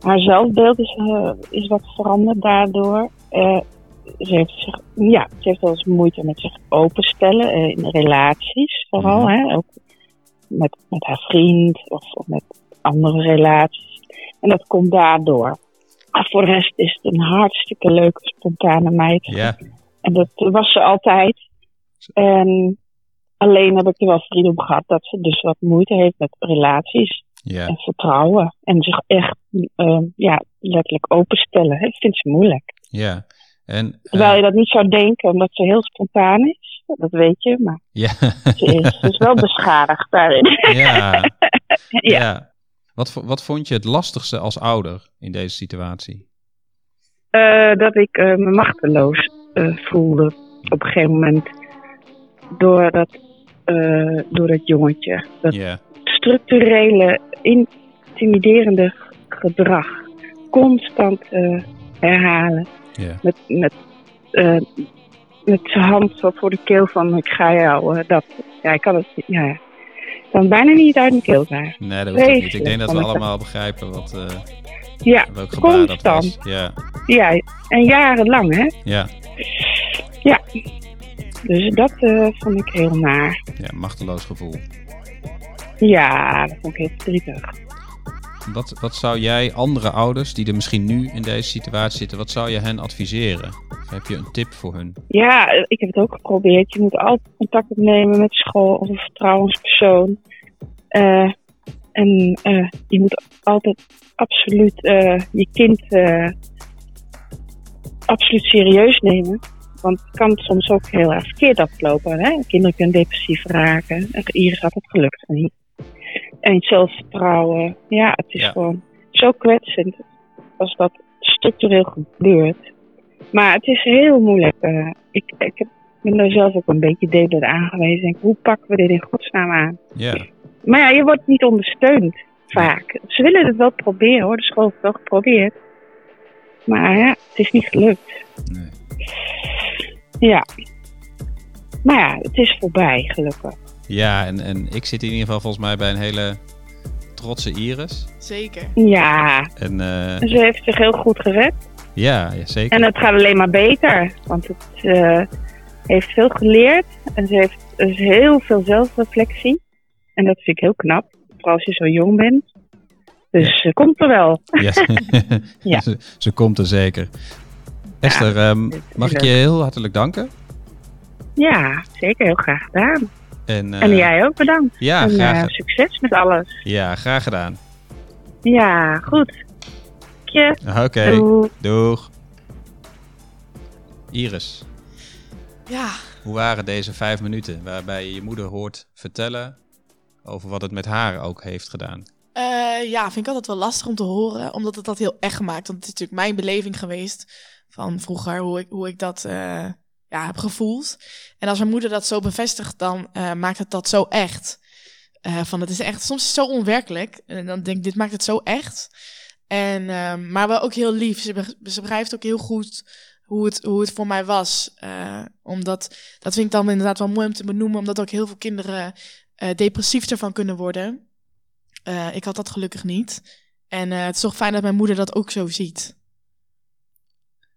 [SPEAKER 5] haar zelfbeeld is, eh, is wat veranderd daardoor. Ze heeft zich, ja, ze heeft wel eens moeite met zich openstellen eh, in relaties, vooral. Hè, ook met, met haar vriend of, of met andere relaties. En dat komt daardoor. Maar voor de rest is het een hartstikke leuke, spontane meid.
[SPEAKER 3] Ja.
[SPEAKER 5] En dat was ze altijd. En alleen heb ik er wel vrienden om gehad dat ze dus wat moeite heeft met relaties
[SPEAKER 3] Ja.
[SPEAKER 5] en vertrouwen. En zich echt eh, ja, letterlijk openstellen. Dat vindt ze moeilijk.
[SPEAKER 3] Ja. En, eh,
[SPEAKER 5] Terwijl je dat niet zou denken, omdat ze heel spontaan is. Dat weet je, maar
[SPEAKER 3] ja.
[SPEAKER 5] ze is, ze is wel beschadigd daarin. [laughs]
[SPEAKER 3] ja. [laughs]
[SPEAKER 5] ja.
[SPEAKER 3] ja. Wat, wat vond je het lastigste als ouder in deze situatie?
[SPEAKER 5] Eh, dat ik eh, me machteloos eh, voelde op een gegeven moment door dat, eh, door dat jongetje. Dat structurele, intimiderende gedrag. Constant eh, herhalen.
[SPEAKER 3] Ja.
[SPEAKER 5] Met, met, eh, met zijn hand zo voor de keel van ik ga jou. dat. Ja, ik kan het. Ja, ja. kan bijna niet uit mijn keel krijgen.
[SPEAKER 3] Nee, dat hoeft ook niet. Ik denk dat we
[SPEAKER 5] ik
[SPEAKER 3] allemaal begrijpen wat, eh
[SPEAKER 5] Ja,
[SPEAKER 3] welk gebaar dat was. Ja,
[SPEAKER 5] Ja, en jarenlang hè.
[SPEAKER 3] ja,
[SPEAKER 5] Dus dat eh, vond ik heel naar.
[SPEAKER 3] ja, machteloos gevoel.
[SPEAKER 5] Ja, dat vond ik heel verdrietig.
[SPEAKER 3] Wat, wat zou jij andere ouders die er misschien nu in deze situatie zitten, wat zou je hen adviseren? Heb je een tip voor hun?
[SPEAKER 5] Ja, ik heb het ook geprobeerd. Je moet altijd contact opnemen met school of een vertrouwenspersoon. Eh, en eh, je moet altijd absoluut eh, je kind absoluut serieus nemen. Want het kan soms ook heel erg verkeerd aflopen. Hè? Kinderen kunnen depressief raken. En Iris had het gelukkig niet. En zelfvertrouwen. Ja, het is
[SPEAKER 3] Ja.
[SPEAKER 5] gewoon zo kwetsend als dat structureel gebeurt. Maar het is heel moeilijk. eh, ik, ik heb- ben daar zelf ook een beetje door aangewezen. Denk, hoe pakken we dit in godsnaam aan?
[SPEAKER 3] Ja,
[SPEAKER 5] Maar ja, je wordt niet ondersteund vaak. Ze willen het wel proberen hoor. De school heeft het wel geprobeerd. Maar ja, het is niet gelukt.
[SPEAKER 3] nee.
[SPEAKER 5] Ja. Maar ja, het is voorbij gelukkig.
[SPEAKER 3] Ja en, en ik zit in ieder geval volgens mij bij een hele trotse Iris.
[SPEAKER 4] Zeker.
[SPEAKER 5] Ja,
[SPEAKER 3] En eh,
[SPEAKER 5] ze heeft zich heel goed gered.
[SPEAKER 3] ja, ja, zeker.
[SPEAKER 5] En het gaat alleen maar beter. Want het eh, heeft veel geleerd. En ze heeft dus heel veel zelfreflectie. En dat vind ik heel knap. Vooral als je zo jong bent. Dus ze komt er wel.
[SPEAKER 3] Ja, [laughs] [laughs]
[SPEAKER 5] Ja.
[SPEAKER 3] ze, ze komt er zeker. Esther, ehm, mag ik je heel hartelijk danken?
[SPEAKER 5] Ja, zeker. Heel graag gedaan.
[SPEAKER 3] En, eh,
[SPEAKER 5] en jij ook bedankt.
[SPEAKER 3] Ja,
[SPEAKER 5] en
[SPEAKER 3] graag,
[SPEAKER 5] eh, succes met alles.
[SPEAKER 3] ja, graag gedaan.
[SPEAKER 5] Ja, goed.
[SPEAKER 3] Oké,
[SPEAKER 5] Doei.
[SPEAKER 3] doeg. Iris,
[SPEAKER 4] Ja,
[SPEAKER 3] hoe waren deze vijf minuten waarbij je je moeder hoort vertellen over wat het met haar ook heeft gedaan?
[SPEAKER 4] Eh, ja, vind ik altijd wel lastig om te horen, omdat het dat heel echt maakt. Want het is natuurlijk mijn beleving geweest van vroeger, hoe ik, hoe ik dat eh, ja, heb gevoeld. En als mijn moeder dat zo bevestigt, dan eh, maakt het dat zo echt. Eh, van het is echt soms zo onwerkelijk. En dan denk ik, dit maakt het zo echt. En, ehm, maar wel ook heel lief. Ze, be- ze begrijpt ook heel goed hoe het, hoe het voor mij was. Eh, omdat, dat vind ik dan inderdaad wel mooi om te benoemen, omdat ook heel veel kinderen depressief ervan kunnen worden. Ik had dat gelukkig niet. En het is toch fijn dat mijn moeder dat ook zo ziet.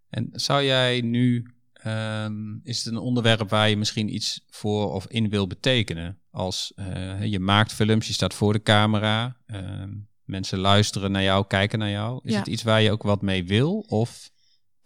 [SPEAKER 3] En zou jij nu, ehm, is het een onderwerp waar je misschien iets voor of in wil betekenen? Als eh, je maakt films, je staat voor de camera, ehm, mensen luisteren naar jou, kijken naar jou. Is
[SPEAKER 4] Ja.
[SPEAKER 3] het iets waar je ook wat mee wil? Of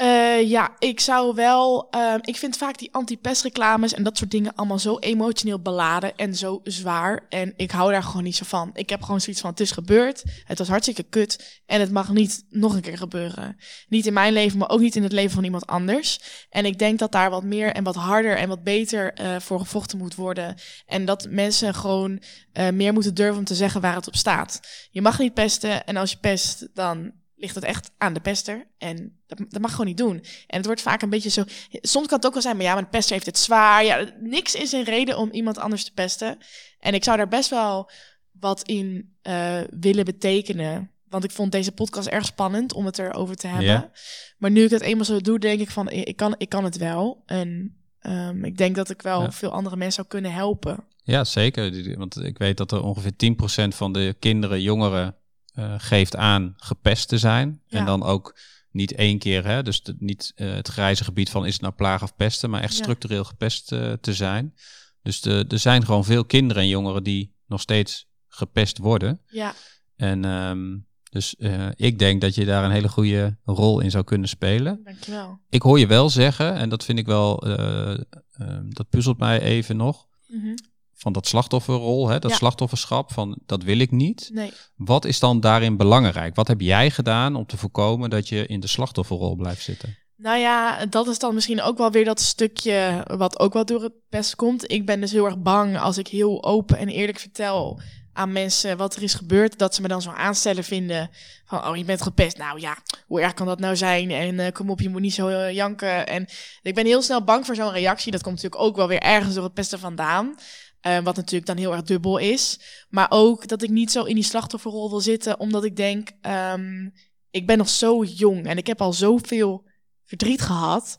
[SPEAKER 4] Eh, ja, ik zou wel. ehm, ik vind vaak die anti-pestreclames en dat soort dingen allemaal zo emotioneel beladen en zo zwaar. En ik hou daar gewoon niet zo van. Ik heb gewoon zoiets van: het is gebeurd. Het was hartstikke kut. En het mag niet nog een keer gebeuren. Niet in mijn leven, maar ook niet in het leven van iemand anders. En ik denk dat daar wat meer en wat harder en wat beter eh, voor gevochten moet worden. En dat mensen gewoon eh, meer moeten durven om te zeggen waar het op staat. Je mag niet pesten. En als je pest, dan ligt het echt aan de pester. En dat, dat mag gewoon niet doen. En het wordt vaak een beetje zo... Soms kan het ook wel zijn, maar ja, maar de pester heeft het zwaar. Ja, niks is een reden om iemand anders te pesten. En ik zou daar best wel wat in eh, willen betekenen. Want ik vond deze podcast erg spannend om het erover te hebben. Maar nu ik het eenmaal zo doe, denk ik van, ik kan, ik kan het wel. En ehm, ik denk dat ik wel
[SPEAKER 3] Ja.
[SPEAKER 4] veel andere mensen zou kunnen helpen.
[SPEAKER 3] Ja, zeker. Want ik weet dat er ongeveer 10% van de kinderen, jongeren, eh, geeft aan gepest te zijn.
[SPEAKER 4] Ja.
[SPEAKER 3] En dan ook niet één keer, hè, dus de- niet eh, het grijze gebied van is het nou plaag of pesten, maar echt
[SPEAKER 4] Ja.
[SPEAKER 3] structureel gepest eh, te zijn. Dus de, er zijn gewoon veel kinderen en jongeren die nog steeds gepest worden.
[SPEAKER 4] Ja,
[SPEAKER 3] En ehm, dus ik denk dat je daar een hele goede rol in zou kunnen spelen.
[SPEAKER 4] dankjewel.
[SPEAKER 3] Ik hoor je wel zeggen, en dat vind ik wel, eh, ehm, dat puzzelt mij even nog
[SPEAKER 4] Mhm.
[SPEAKER 3] Van dat slachtofferrol, hè, dat
[SPEAKER 4] Ja.
[SPEAKER 3] slachtofferschap, van dat wil ik niet.
[SPEAKER 4] Nee.
[SPEAKER 3] Wat is dan daarin belangrijk? Wat heb jij gedaan om te voorkomen dat je in de slachtofferrol blijft zitten?
[SPEAKER 4] Nou ja, dat is dan misschien ook wel weer dat stukje wat ook wel door het best komt. Ik ben dus heel erg bang als ik heel open en eerlijk vertel aan mensen wat er is gebeurd, dat ze me dan zo aanstellen vinden van, oh, je bent gepest. Nou ja, hoe erg kan dat nou zijn? En eh, kom op, je moet niet zo eh, janken. En ik ben heel snel bang voor zo'n reactie. Dat komt natuurlijk ook wel weer ergens door het pesten vandaan. Eh, wat natuurlijk dan heel erg dubbel is. Maar ook dat ik niet zo in die slachtofferrol wil zitten, omdat ik denk, ehm, ik ben nog zo jong en ik heb al zoveel verdriet gehad.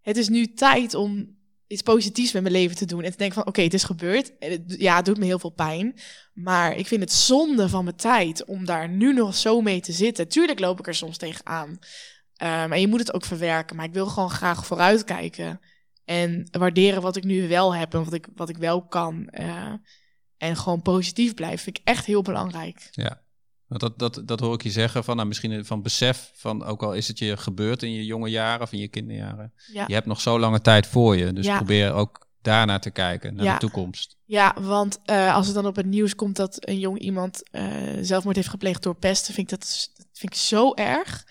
[SPEAKER 4] Het is nu tijd om iets positiefs met mijn leven te doen. En te denken van, oké, het is gebeurd. Ja, het doet me heel veel pijn. Maar ik vind het zonde van mijn tijd om daar nu nog zo mee te zitten. Tuurlijk loop ik er soms tegenaan. Um, en je moet het ook verwerken. Maar ik wil gewoon graag vooruitkijken. En waarderen wat ik nu wel heb en wat ik, wat ik wel kan. Uh, en gewoon positief blijven. Vind ik echt heel belangrijk.
[SPEAKER 3] Ja, dat, dat, dat hoor ik je zeggen van nou, misschien van besef van ook al is het je gebeurd in je jonge jaren of in je kinderjaren.
[SPEAKER 4] Ja.
[SPEAKER 3] Je hebt nog zo lange tijd voor je. Dus probeer ook daarnaar te kijken, naar de toekomst.
[SPEAKER 4] Ja, want uh, als het dan op het nieuws komt dat een jong iemand uh, zelfmoord heeft gepleegd door pesten, vind ik dat, vind ik zo erg.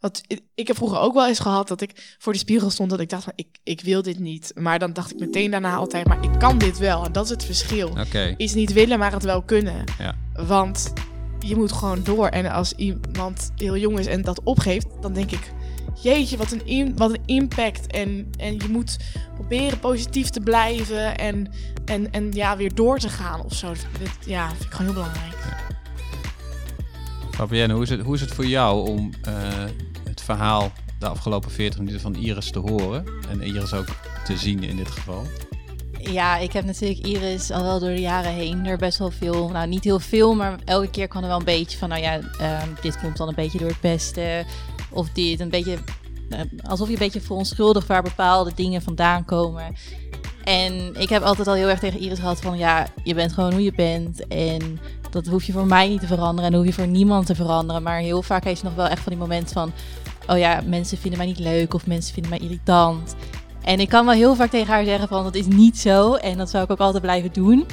[SPEAKER 4] Want ik heb vroeger ook wel eens gehad dat ik voor de spiegel stond dat ik dacht van ik, ik wil dit niet. Maar dan dacht ik meteen daarna altijd, maar ik kan dit wel. En dat is het verschil.
[SPEAKER 3] Okay.
[SPEAKER 4] Iets niet willen, maar het wel kunnen.
[SPEAKER 3] Ja.
[SPEAKER 4] Want je moet gewoon door. En als iemand heel jong is en dat opgeeft, dan denk ik, jeetje, wat een, wat een impact. En, en je moet proberen positief te blijven en, en, en ja, weer door te gaan of zo. Dat, ja, vind ik gewoon heel belangrijk.
[SPEAKER 3] Fabienne, hoe is het, hoe is het voor jou om uh, het verhaal de afgelopen 40 minuten van Iris te horen en Iris ook te zien in dit geval?
[SPEAKER 1] Ja, ik heb natuurlijk Iris al wel door de jaren heen er best wel veel, nou niet heel veel, maar elke keer kwam er wel een beetje van, nou ja, uh, dit komt dan een beetje door het beste. Of dit, een beetje, uh, alsof je een beetje verontschuldigt waar bepaalde dingen vandaan komen. En ik heb altijd al heel erg tegen Iris gehad van, ja, je bent gewoon hoe je bent. En dat hoef je voor mij niet te veranderen en dat hoef je voor niemand te veranderen. Maar heel vaak heeft ze nog wel echt van die moment van, oh ja, mensen vinden mij niet leuk of mensen vinden mij irritant. En ik kan wel heel vaak tegen haar zeggen van dat is niet zo. En dat zou ik ook altijd blijven doen.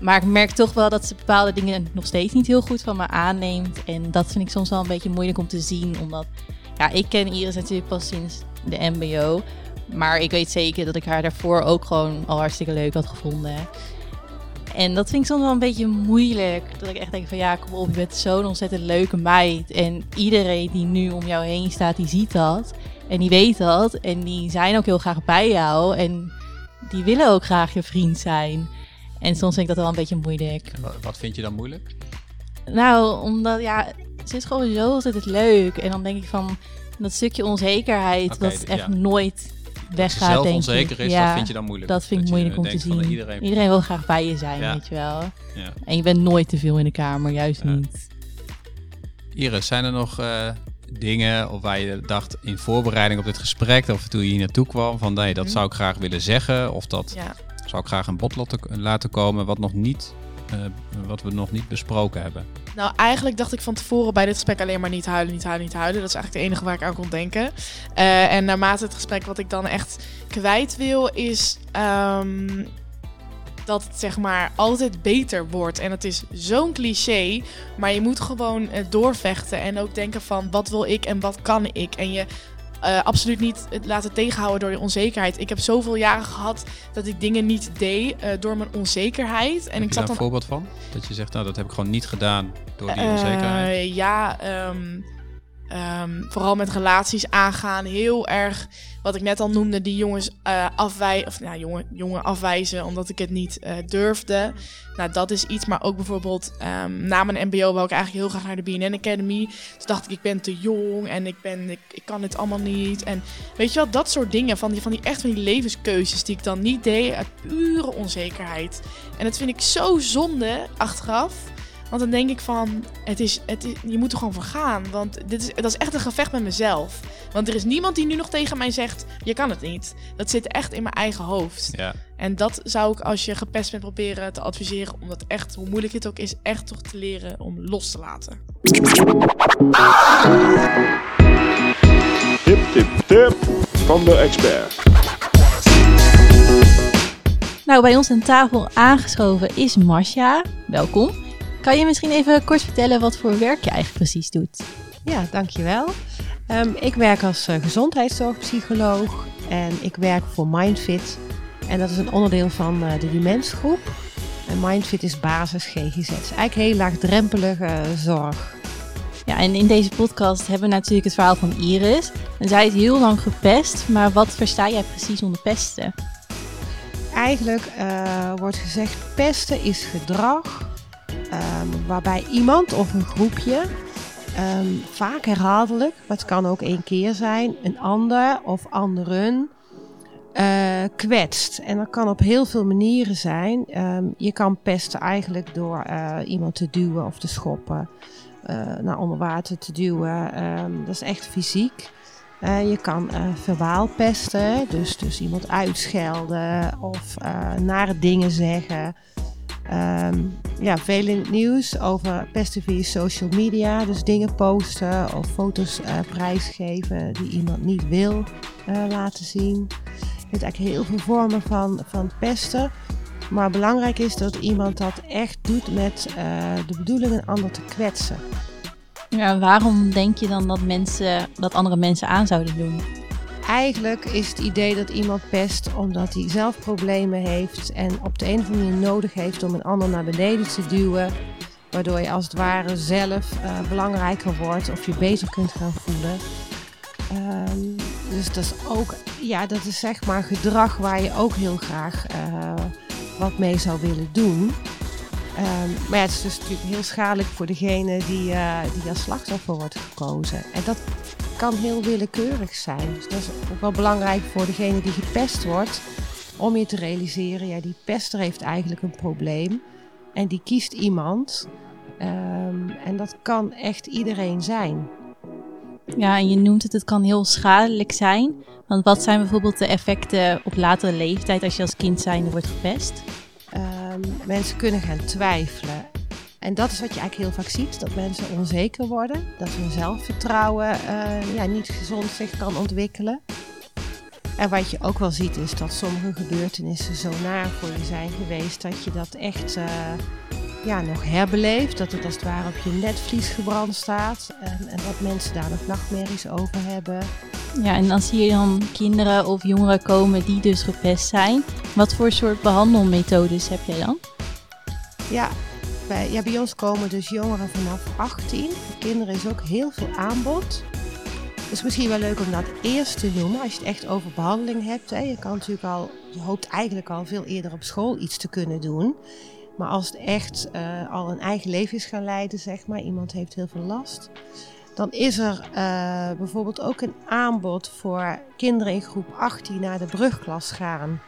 [SPEAKER 1] Maar ik merk toch wel dat ze bepaalde dingen nog steeds niet heel goed van me aanneemt. En dat vind ik soms wel een beetje moeilijk om te zien. Omdat, ja, ik ken Iris natuurlijk pas sinds de mbo. Maar ik weet zeker dat ik haar daarvoor ook gewoon al hartstikke leuk had gevonden. En dat vind ik soms wel een beetje moeilijk. Dat ik echt denk van ja, kom op, je bent zo'n ontzettend leuke meid. En iedereen die nu om jou heen staat, die ziet dat. En die weet dat. En die zijn ook heel graag bij jou. En die willen ook graag je vriend zijn. En soms vind ik dat wel een beetje moeilijk.
[SPEAKER 3] Wat vind je dan moeilijk?
[SPEAKER 1] Nou, omdat ja, ze is gewoon zo altijd leuk. En dan denk ik van dat stukje onzekerheid, okay, dat echt nooit weggaat.
[SPEAKER 3] zelf
[SPEAKER 1] denk
[SPEAKER 3] onzeker is, ja, dat vind je dan moeilijk.
[SPEAKER 1] Dat vind ik moeilijk om te zien.
[SPEAKER 3] Iedereen...
[SPEAKER 1] iedereen... wil graag bij je zijn, weet je wel.
[SPEAKER 3] Ja.
[SPEAKER 1] En je bent nooit te veel in de kamer, juist niet.
[SPEAKER 3] Iris, zijn er nog uh, dingen of waar je dacht in voorbereiding op dit gesprek of toen je hier naartoe kwam van nee, dat mm. zou ik graag willen zeggen of dat
[SPEAKER 4] ja.
[SPEAKER 3] zou ik graag een bod laten komen wat nog niet wat we nog niet besproken hebben?
[SPEAKER 4] Nou, eigenlijk dacht ik van tevoren bij dit gesprek alleen maar niet huilen, niet huilen, niet huilen. Dat is eigenlijk het enige waar ik aan kon denken. Uh, en naarmate het gesprek wat ik dan echt kwijt wil, is um, dat het zeg maar altijd beter wordt. En het is zo'n cliché, maar je moet gewoon uh, doorvechten en ook denken van wat wil ik en wat kan ik. En je uh, absoluut niet laten tegenhouden door je onzekerheid. Ik heb zoveel jaren gehad dat ik dingen niet deed uh, door mijn onzekerheid. En
[SPEAKER 3] heb
[SPEAKER 4] ik zat
[SPEAKER 3] daar een voorbeeld van? Dat je zegt, nou dat heb ik gewoon niet gedaan door die onzekerheid.
[SPEAKER 4] Uh, ja, um, um, vooral met relaties aangaan. Heel erg wat ik net al noemde, die jongens uh, afwijzen, of nou, jongen, jongen afwijzen omdat ik het niet uh, durfde. Nou, dat is iets, maar ook bijvoorbeeld um, na mijn MBO wou ik eigenlijk heel graag naar de BNN Academy. Dus dacht ik, ik ben te jong en ik, ben, ik, ik kan het allemaal niet. En weet je wel, dat soort dingen, van die, van die echt van die levenskeuzes die ik dan niet deed uit pure onzekerheid. En dat vind ik zo zonde achteraf. Want dan denk ik van, het is, het is, je moet er gewoon voor gaan. Want dit is, dat is echt een gevecht met mezelf. Want er is niemand die nu nog tegen mij zegt, je kan het niet. Dat zit echt in mijn eigen hoofd.
[SPEAKER 3] Ja.
[SPEAKER 4] En dat zou ik als je gepest bent proberen te adviseren. Om dat echt, hoe moeilijk het ook is, echt toch te leren om los te laten.
[SPEAKER 2] Tip, tip, tip van de expert.
[SPEAKER 1] Nou, bij ons aan tafel aangeschoven is Masha. Welkom. Kan je misschien even kort vertellen wat voor werk je eigenlijk precies doet?
[SPEAKER 6] Ja, dankjewel. Um, ik werk als uh, gezondheidszorgpsycholoog en ik werk voor Mindfit. En dat is een onderdeel van uh, de Demensgroep. En Mindfit is basis GGZ. Eigenlijk heel laagdrempelige zorg.
[SPEAKER 1] Ja, en in deze podcast hebben we natuurlijk het verhaal van Iris. En zij is heel lang gepest, maar wat versta jij precies onder pesten?
[SPEAKER 6] Eigenlijk uh, wordt gezegd, pesten is gedrag um, waarbij iemand of een groepje um, vaak herhaaldelijk, maar het kan ook één keer zijn, een ander of anderen uh, kwetst. En dat kan op heel veel manieren zijn. Um, je kan pesten eigenlijk door uh, iemand te duwen of te schoppen, uh, naar onder water te duwen. Dat is echt fysiek. je kan verbaal pesten, dus, dus iemand uitschelden of nare dingen zeggen. Um, ja, veel in het nieuws over pesten via social media. Dus dingen posten of foto's uh, prijsgeven die iemand niet wil uh, laten zien. Je hebt eigenlijk heel veel vormen van, van pesten. Maar belangrijk is dat iemand dat echt doet met uh, de bedoeling een ander te kwetsen.
[SPEAKER 1] Waarom denk je dan dat, mensen, dat andere mensen aan zouden doen?
[SPEAKER 6] Eigenlijk is het idee dat iemand pest omdat hij zelf problemen heeft en op de een of andere manier nodig heeft om een ander naar beneden te duwen. Waardoor je als het ware zelf uh, belangrijker wordt of je beter kunt gaan voelen. Um, dus dat is ook, ja, dat is zeg maar gedrag waar je ook heel graag uh, wat mee zou willen doen. Um, maar ja, het is dus natuurlijk heel schadelijk voor degene die, uh, die als slachtoffer wordt gekozen. En dat kan heel willekeurig zijn. Dus dat is ook wel belangrijk voor degene die gepest wordt. Om je te realiseren, ja, die pester heeft eigenlijk een probleem. En die kiest iemand. Um, en dat kan echt iedereen zijn.
[SPEAKER 1] Ja, en je noemt het, het kan heel schadelijk zijn. Want wat zijn bijvoorbeeld de effecten op latere leeftijd als je als kind zijnde wordt gepest?
[SPEAKER 6] Um, mensen kunnen gaan twijfelen. En dat is wat je eigenlijk heel vaak ziet, dat mensen onzeker worden, dat hun zelfvertrouwen uh, ja, niet gezond zich kan ontwikkelen. En wat je ook wel ziet is dat sommige gebeurtenissen zo naar voor je zijn geweest dat je dat echt uh, ja, nog herbeleeft. Dat het als het ware op je netvlies gebrand staat en, en dat mensen daar nog nachtmerries over hebben.
[SPEAKER 1] Ja, en dan zie je dan kinderen of jongeren komen die dus gepest zijn. Wat voor soort behandelmethodes heb jij dan?
[SPEAKER 6] Ja, bij, ja, bij ons komen dus jongeren vanaf 18. Voor kinderen is ook heel veel aanbod. Het is misschien wel leuk om dat eerst te noemen als je het echt over behandeling hebt. Hè. Je kan natuurlijk al, je hoopt eigenlijk al veel eerder op school iets te kunnen doen. Maar als het echt uh, al een eigen leven is gaan leiden, zeg maar, iemand heeft heel veel last. Dan is er uh, bijvoorbeeld ook een aanbod voor kinderen in groep 8 die naar de brugklas gaan.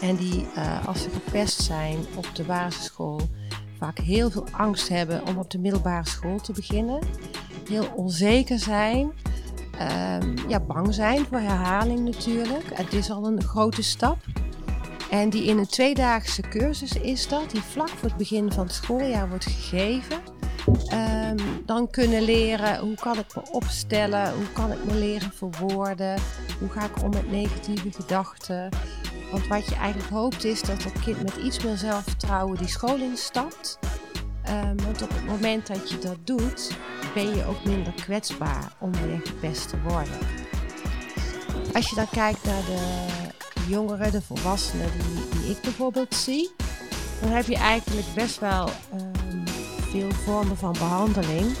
[SPEAKER 6] En die, uh, als ze gepest zijn op de basisschool, vaak heel veel angst hebben om op de middelbare school te beginnen. Heel onzeker zijn. Um, ja, bang zijn voor herhaling natuurlijk. Het is al een grote stap. En die in een tweedaagse cursus is dat, die vlak voor het begin van het schooljaar wordt gegeven. Um, dan kunnen leren hoe kan ik me opstellen, hoe kan ik me leren verwoorden, hoe ga ik om met negatieve gedachten. Want wat je eigenlijk hoopt is dat dat kind met iets meer zelfvertrouwen die school instapt. Um, want op het moment dat je dat doet, ben je ook minder kwetsbaar om weer gepest te worden. Als je dan kijkt naar de jongeren, de volwassenen die, die ik bijvoorbeeld zie, dan heb je eigenlijk best wel um, veel vormen van behandeling.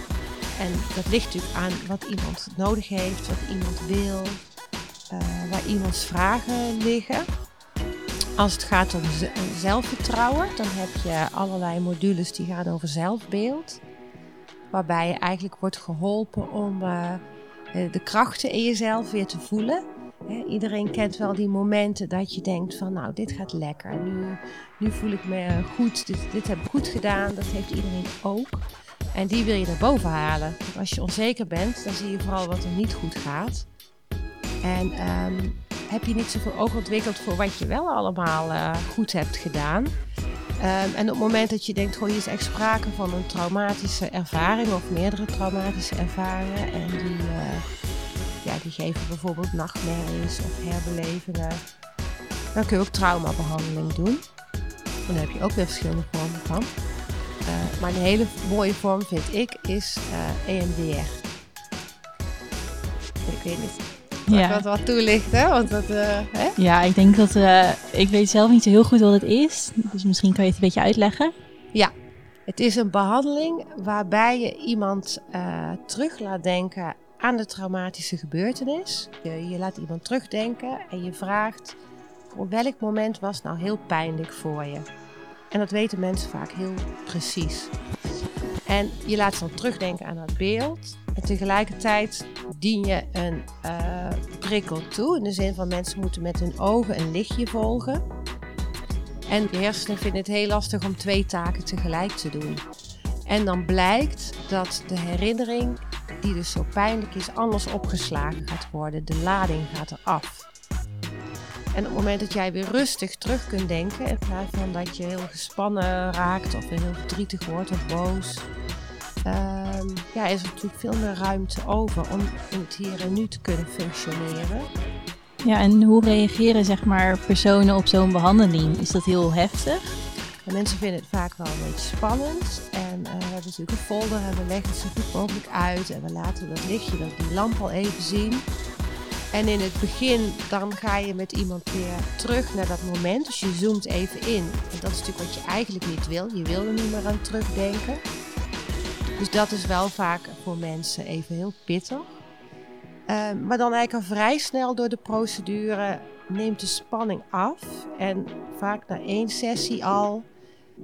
[SPEAKER 6] En dat ligt natuurlijk aan wat iemand nodig heeft, wat iemand wil, uh, waar iemands vragen liggen. Als het gaat om zelfvertrouwen, dan heb je allerlei modules die gaan over zelfbeeld. Waarbij je eigenlijk wordt geholpen om uh, de krachten in jezelf weer te voelen. Iedereen kent wel die momenten dat je denkt van nou dit gaat lekker. Nu, nu voel ik me goed, dit, dit heb ik goed gedaan. Dat heeft iedereen ook. En die wil je naar boven halen. Als je onzeker bent, dan zie je vooral wat er niet goed gaat. En um, heb je niet zoveel oog ontwikkeld voor wat je wel allemaal uh, goed hebt gedaan. Um, en op het moment dat je denkt, goh, hier is echt sprake van een traumatische ervaring of meerdere traumatische ervaringen. En die, uh, ja, die geven bijvoorbeeld nachtmerries of herbelevingen. Dan kun je ook traumabehandeling doen. En daar heb je ook weer verschillende vormen van. Uh, maar een hele mooie vorm vind ik is EMDR. Ik weet niet
[SPEAKER 1] Ja.
[SPEAKER 6] wat, wat toelichten? Want dat, eh, hè?
[SPEAKER 1] Ja, ik denk dat... eh, ik weet zelf niet zo heel goed wat het is. Dus misschien kan je het een beetje uitleggen.
[SPEAKER 6] Het is een behandeling waarbij je iemand eh, terug laat denken aan de traumatische gebeurtenis. Je, je laat iemand terugdenken en je vraagt voor welk moment was nou heel pijnlijk voor je. En dat weten mensen vaak heel precies. En je laat ze dan terugdenken aan dat beeld. En tegelijkertijd dien je een eh, prikkel toe. In de zin van mensen moeten met hun ogen een lichtje volgen. En je hersenen vinden het heel lastig om twee taken tegelijk te doen. En dan blijkt dat de herinnering, die dus zo pijnlijk is, anders opgeslagen gaat worden. De lading gaat eraf. En op het moment dat jij weer rustig terug kunt denken, in plaats van dat je heel gespannen raakt of heel verdrietig wordt of boos, ehm, ja, is er natuurlijk veel meer ruimte over om in het hier en nu te kunnen functioneren.
[SPEAKER 1] Ja, en hoe reageren zeg maar personen op zo'n behandeling? Is dat heel heftig?
[SPEAKER 6] En mensen vinden het vaak wel een beetje spannend. En eh, we hebben natuurlijk een folder en we leggen het zo goed mogelijk uit. En we laten dat lichtje, dat die lamp al even zien. En in het begin, dan ga je met iemand weer terug naar dat moment. Dus je zoomt even in. En dat is natuurlijk wat je eigenlijk niet wil. Je wil er niet meer aan terugdenken. Dus dat is wel vaak voor mensen even heel pittig. Eh, maar dan eigenlijk al vrij snel door de procedure neemt de spanning af. En vaak na één sessie al.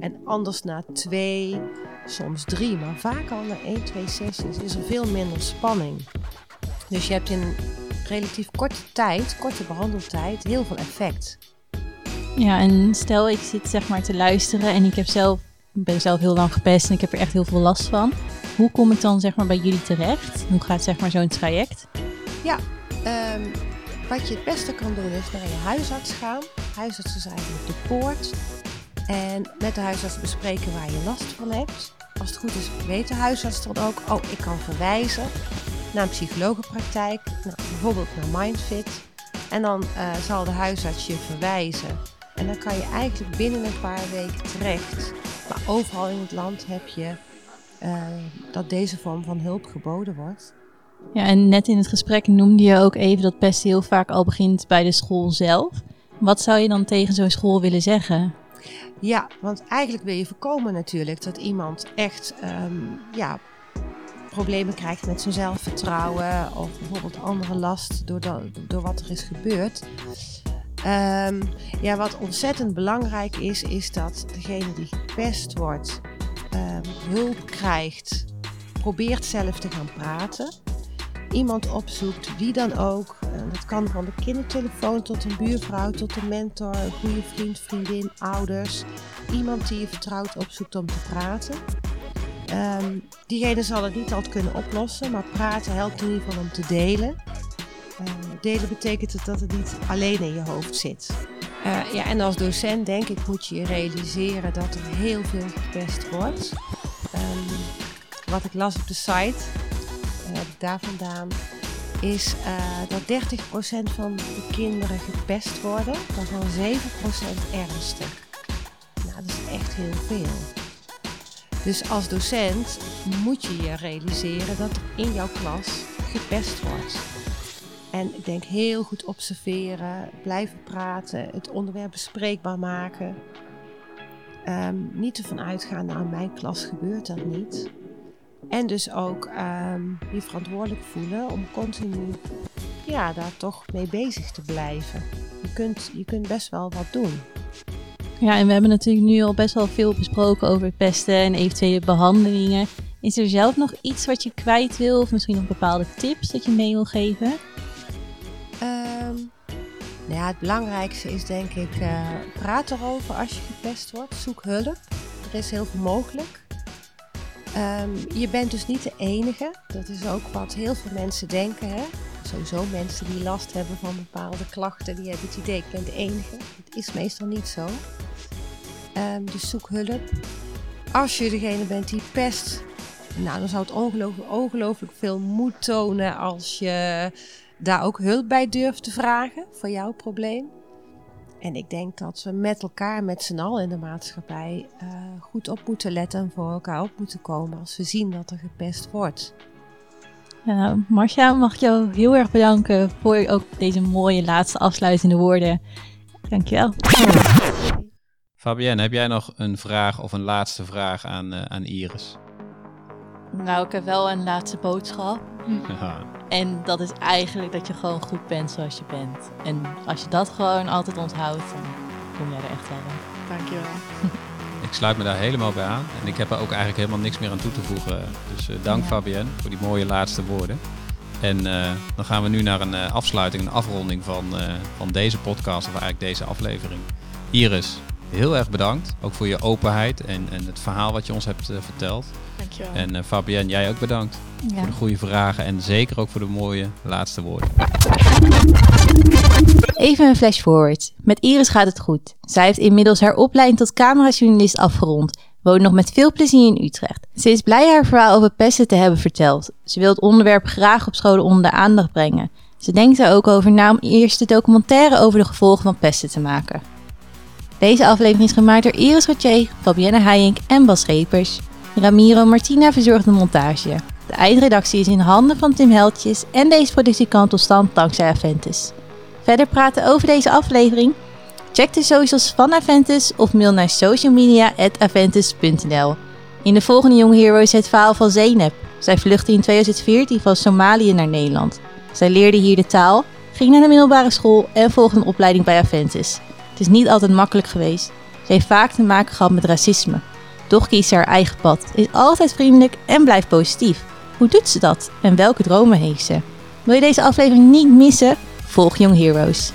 [SPEAKER 6] En anders na twee, soms drie. Maar vaak al na één, twee sessies is er veel minder spanning. Dus je hebt in relatief korte tijd, korte behandeltijd, heel veel effect.
[SPEAKER 1] Ja, en stel ik zit zeg maar te luisteren en ik heb zelf, ben zelf heel lang gepest en ik heb er echt heel veel last van. Hoe kom ik dan zeg maar bij jullie terecht? Hoe gaat zeg maar zo'n traject?
[SPEAKER 6] Ehm, wat je het beste kan doen is naar je huisarts gaan. Huisarts is eigenlijk de poort. En met de huisarts bespreken waar je last van hebt. Als het goed is, weet de huisarts dan ook, oh, ik kan verwijzen naar een psychologenpraktijk. Bijvoorbeeld naar Mindfit. En dan eh, zal de huisarts je verwijzen. En dan kan je eigenlijk binnen een paar weken terecht. Maar overal in het land heb je eh, dat deze vorm van hulp geboden wordt.
[SPEAKER 1] Ja, en net in het gesprek noemde je ook even dat pesten heel vaak al begint bij de school zelf. Wat zou je dan tegen zo'n school willen zeggen?
[SPEAKER 6] Ja, want eigenlijk wil je voorkomen natuurlijk dat iemand echt ehm, ja, problemen krijgt met zijn zelfvertrouwen of bijvoorbeeld andere last door, dat- door wat er is gebeurd. Ehm, ja, wat ontzettend belangrijk is, is dat degene die gepest wordt ehm, hulp krijgt, probeert zelf te gaan praten. Iemand opzoekt, wie dan ook. Eh, dat kan van de kindertelefoon tot een buurvrouw, tot een mentor, een goede vriend, vriendin, ouders. Iemand die je vertrouwt opzoekt om te praten. Ehm, diegene zal het niet altijd kunnen oplossen, maar praten helpt in ieder geval om te delen. Eh, delen betekent het dat het niet alleen in je hoofd zit. Eh, ja, en als docent denk ik moet je realiseren dat er heel veel gepest wordt. Ehm, wat ik las op de site, ik daar vandaan, is dat 30% van de kinderen gepest worden, waarvan 7% ernstig. Nou, dat is echt heel veel. Dus als docent moet je je realiseren dat er in jouw klas gepest wordt. En ik denk heel goed observeren, blijven praten, het onderwerp bespreekbaar maken. Ehm, niet ervan uitgaan, nou in mijn klas gebeurt dat niet. En dus ook ehm, je verantwoordelijk voelen om continu ja, daar toch mee bezig te blijven. Je kunt, je kunt best wel wat doen.
[SPEAKER 1] Ja, en we hebben natuurlijk nu al best wel veel besproken over pesten en eventuele behandelingen. Is er zelf nog iets wat je kwijt wil of misschien nog bepaalde tips dat je mee wil geven?
[SPEAKER 6] Nou ja, het belangrijkste is denk ik, eh, praat erover als je gepest wordt. Zoek hulp. Er is heel veel mogelijk. Ehm, je bent dus niet de enige. Dat is ook wat heel veel mensen denken. Hè? Sowieso mensen die last hebben van bepaalde klachten, die hebben het idee, ik ben de enige. Het is meestal niet zo. Ehm, dus zoek hulp. Als je degene bent die pest, nou, dan zou het ongelooflijk, ongelooflijk veel moed tonen als je daar ook hulp bij durft te vragen voor jouw probleem. En ik denk dat we met elkaar, met z'n allen in de maatschappij, eh, goed op moeten letten en voor elkaar op moeten komen als we zien dat er gepest wordt.
[SPEAKER 1] Nou, Marcia, mag ik jou heel erg bedanken voor ook deze mooie laatste afsluitende woorden. Dankjewel.
[SPEAKER 3] Fabienne, heb jij nog een vraag of een laatste vraag aan, uh, aan Iris?
[SPEAKER 1] Nou, ik heb wel een laatste boodschap.
[SPEAKER 3] Ja.
[SPEAKER 1] En dat is eigenlijk dat je gewoon goed bent zoals je bent. En als je dat gewoon altijd onthoudt, dan kom je er echt wel in.
[SPEAKER 4] Dankjewel.
[SPEAKER 3] Ik sluit me daar helemaal bij aan. En ik heb er ook eigenlijk helemaal niks meer aan toe te voegen. Dus uh, dank
[SPEAKER 1] Ja.
[SPEAKER 3] Fabienne voor die mooie laatste woorden. En uh, dan gaan we nu naar een uh, afsluiting, een afronding van, van deze podcast, of eigenlijk deze aflevering. Iris, heel erg bedankt. Ook voor je openheid en, en het verhaal wat je ons hebt verteld.
[SPEAKER 4] Dankjewel.
[SPEAKER 3] En Fabienne, jij ook bedankt
[SPEAKER 1] Ja.
[SPEAKER 3] voor de goede vragen en zeker ook voor de mooie laatste woorden.
[SPEAKER 1] Even een flash forward. Met Iris gaat het goed. Zij heeft inmiddels haar opleiding tot camerajournalist afgerond. Woont nog met veel plezier in Utrecht. Ze is blij haar verhaal over pesten te hebben verteld. Ze wil het onderwerp graag op scholen onder de aandacht brengen. Ze denkt er ook over na om eerst de documentaire over de gevolgen van pesten te maken. Deze aflevering is gemaakt door Iris Rotier, Fabienne Heijink en Bas Schepers. Ramiro Martina verzorgt de montage. De eindredactie is in handen van Tim Heltjes en deze productie kwam tot stand dankzij Aventus. Verder praten over deze aflevering? Check de socials van Aventus of mail naar socialmedia.aventus.nl. In de volgende Young Hero is het verhaal van Zeynep. Zij vluchtte in 2014 van Somalië naar Nederland. Zij leerde hier de taal, ging naar de middelbare school en volgde een opleiding bij Aventus. Het is niet altijd makkelijk geweest. Ze heeft vaak te maken gehad met racisme. Toch kiest ze haar eigen pad, is altijd vriendelijk en blijft positief. Hoe doet ze dat en welke dromen heeft ze? Wil je deze aflevering niet missen? Volg Young Heroes.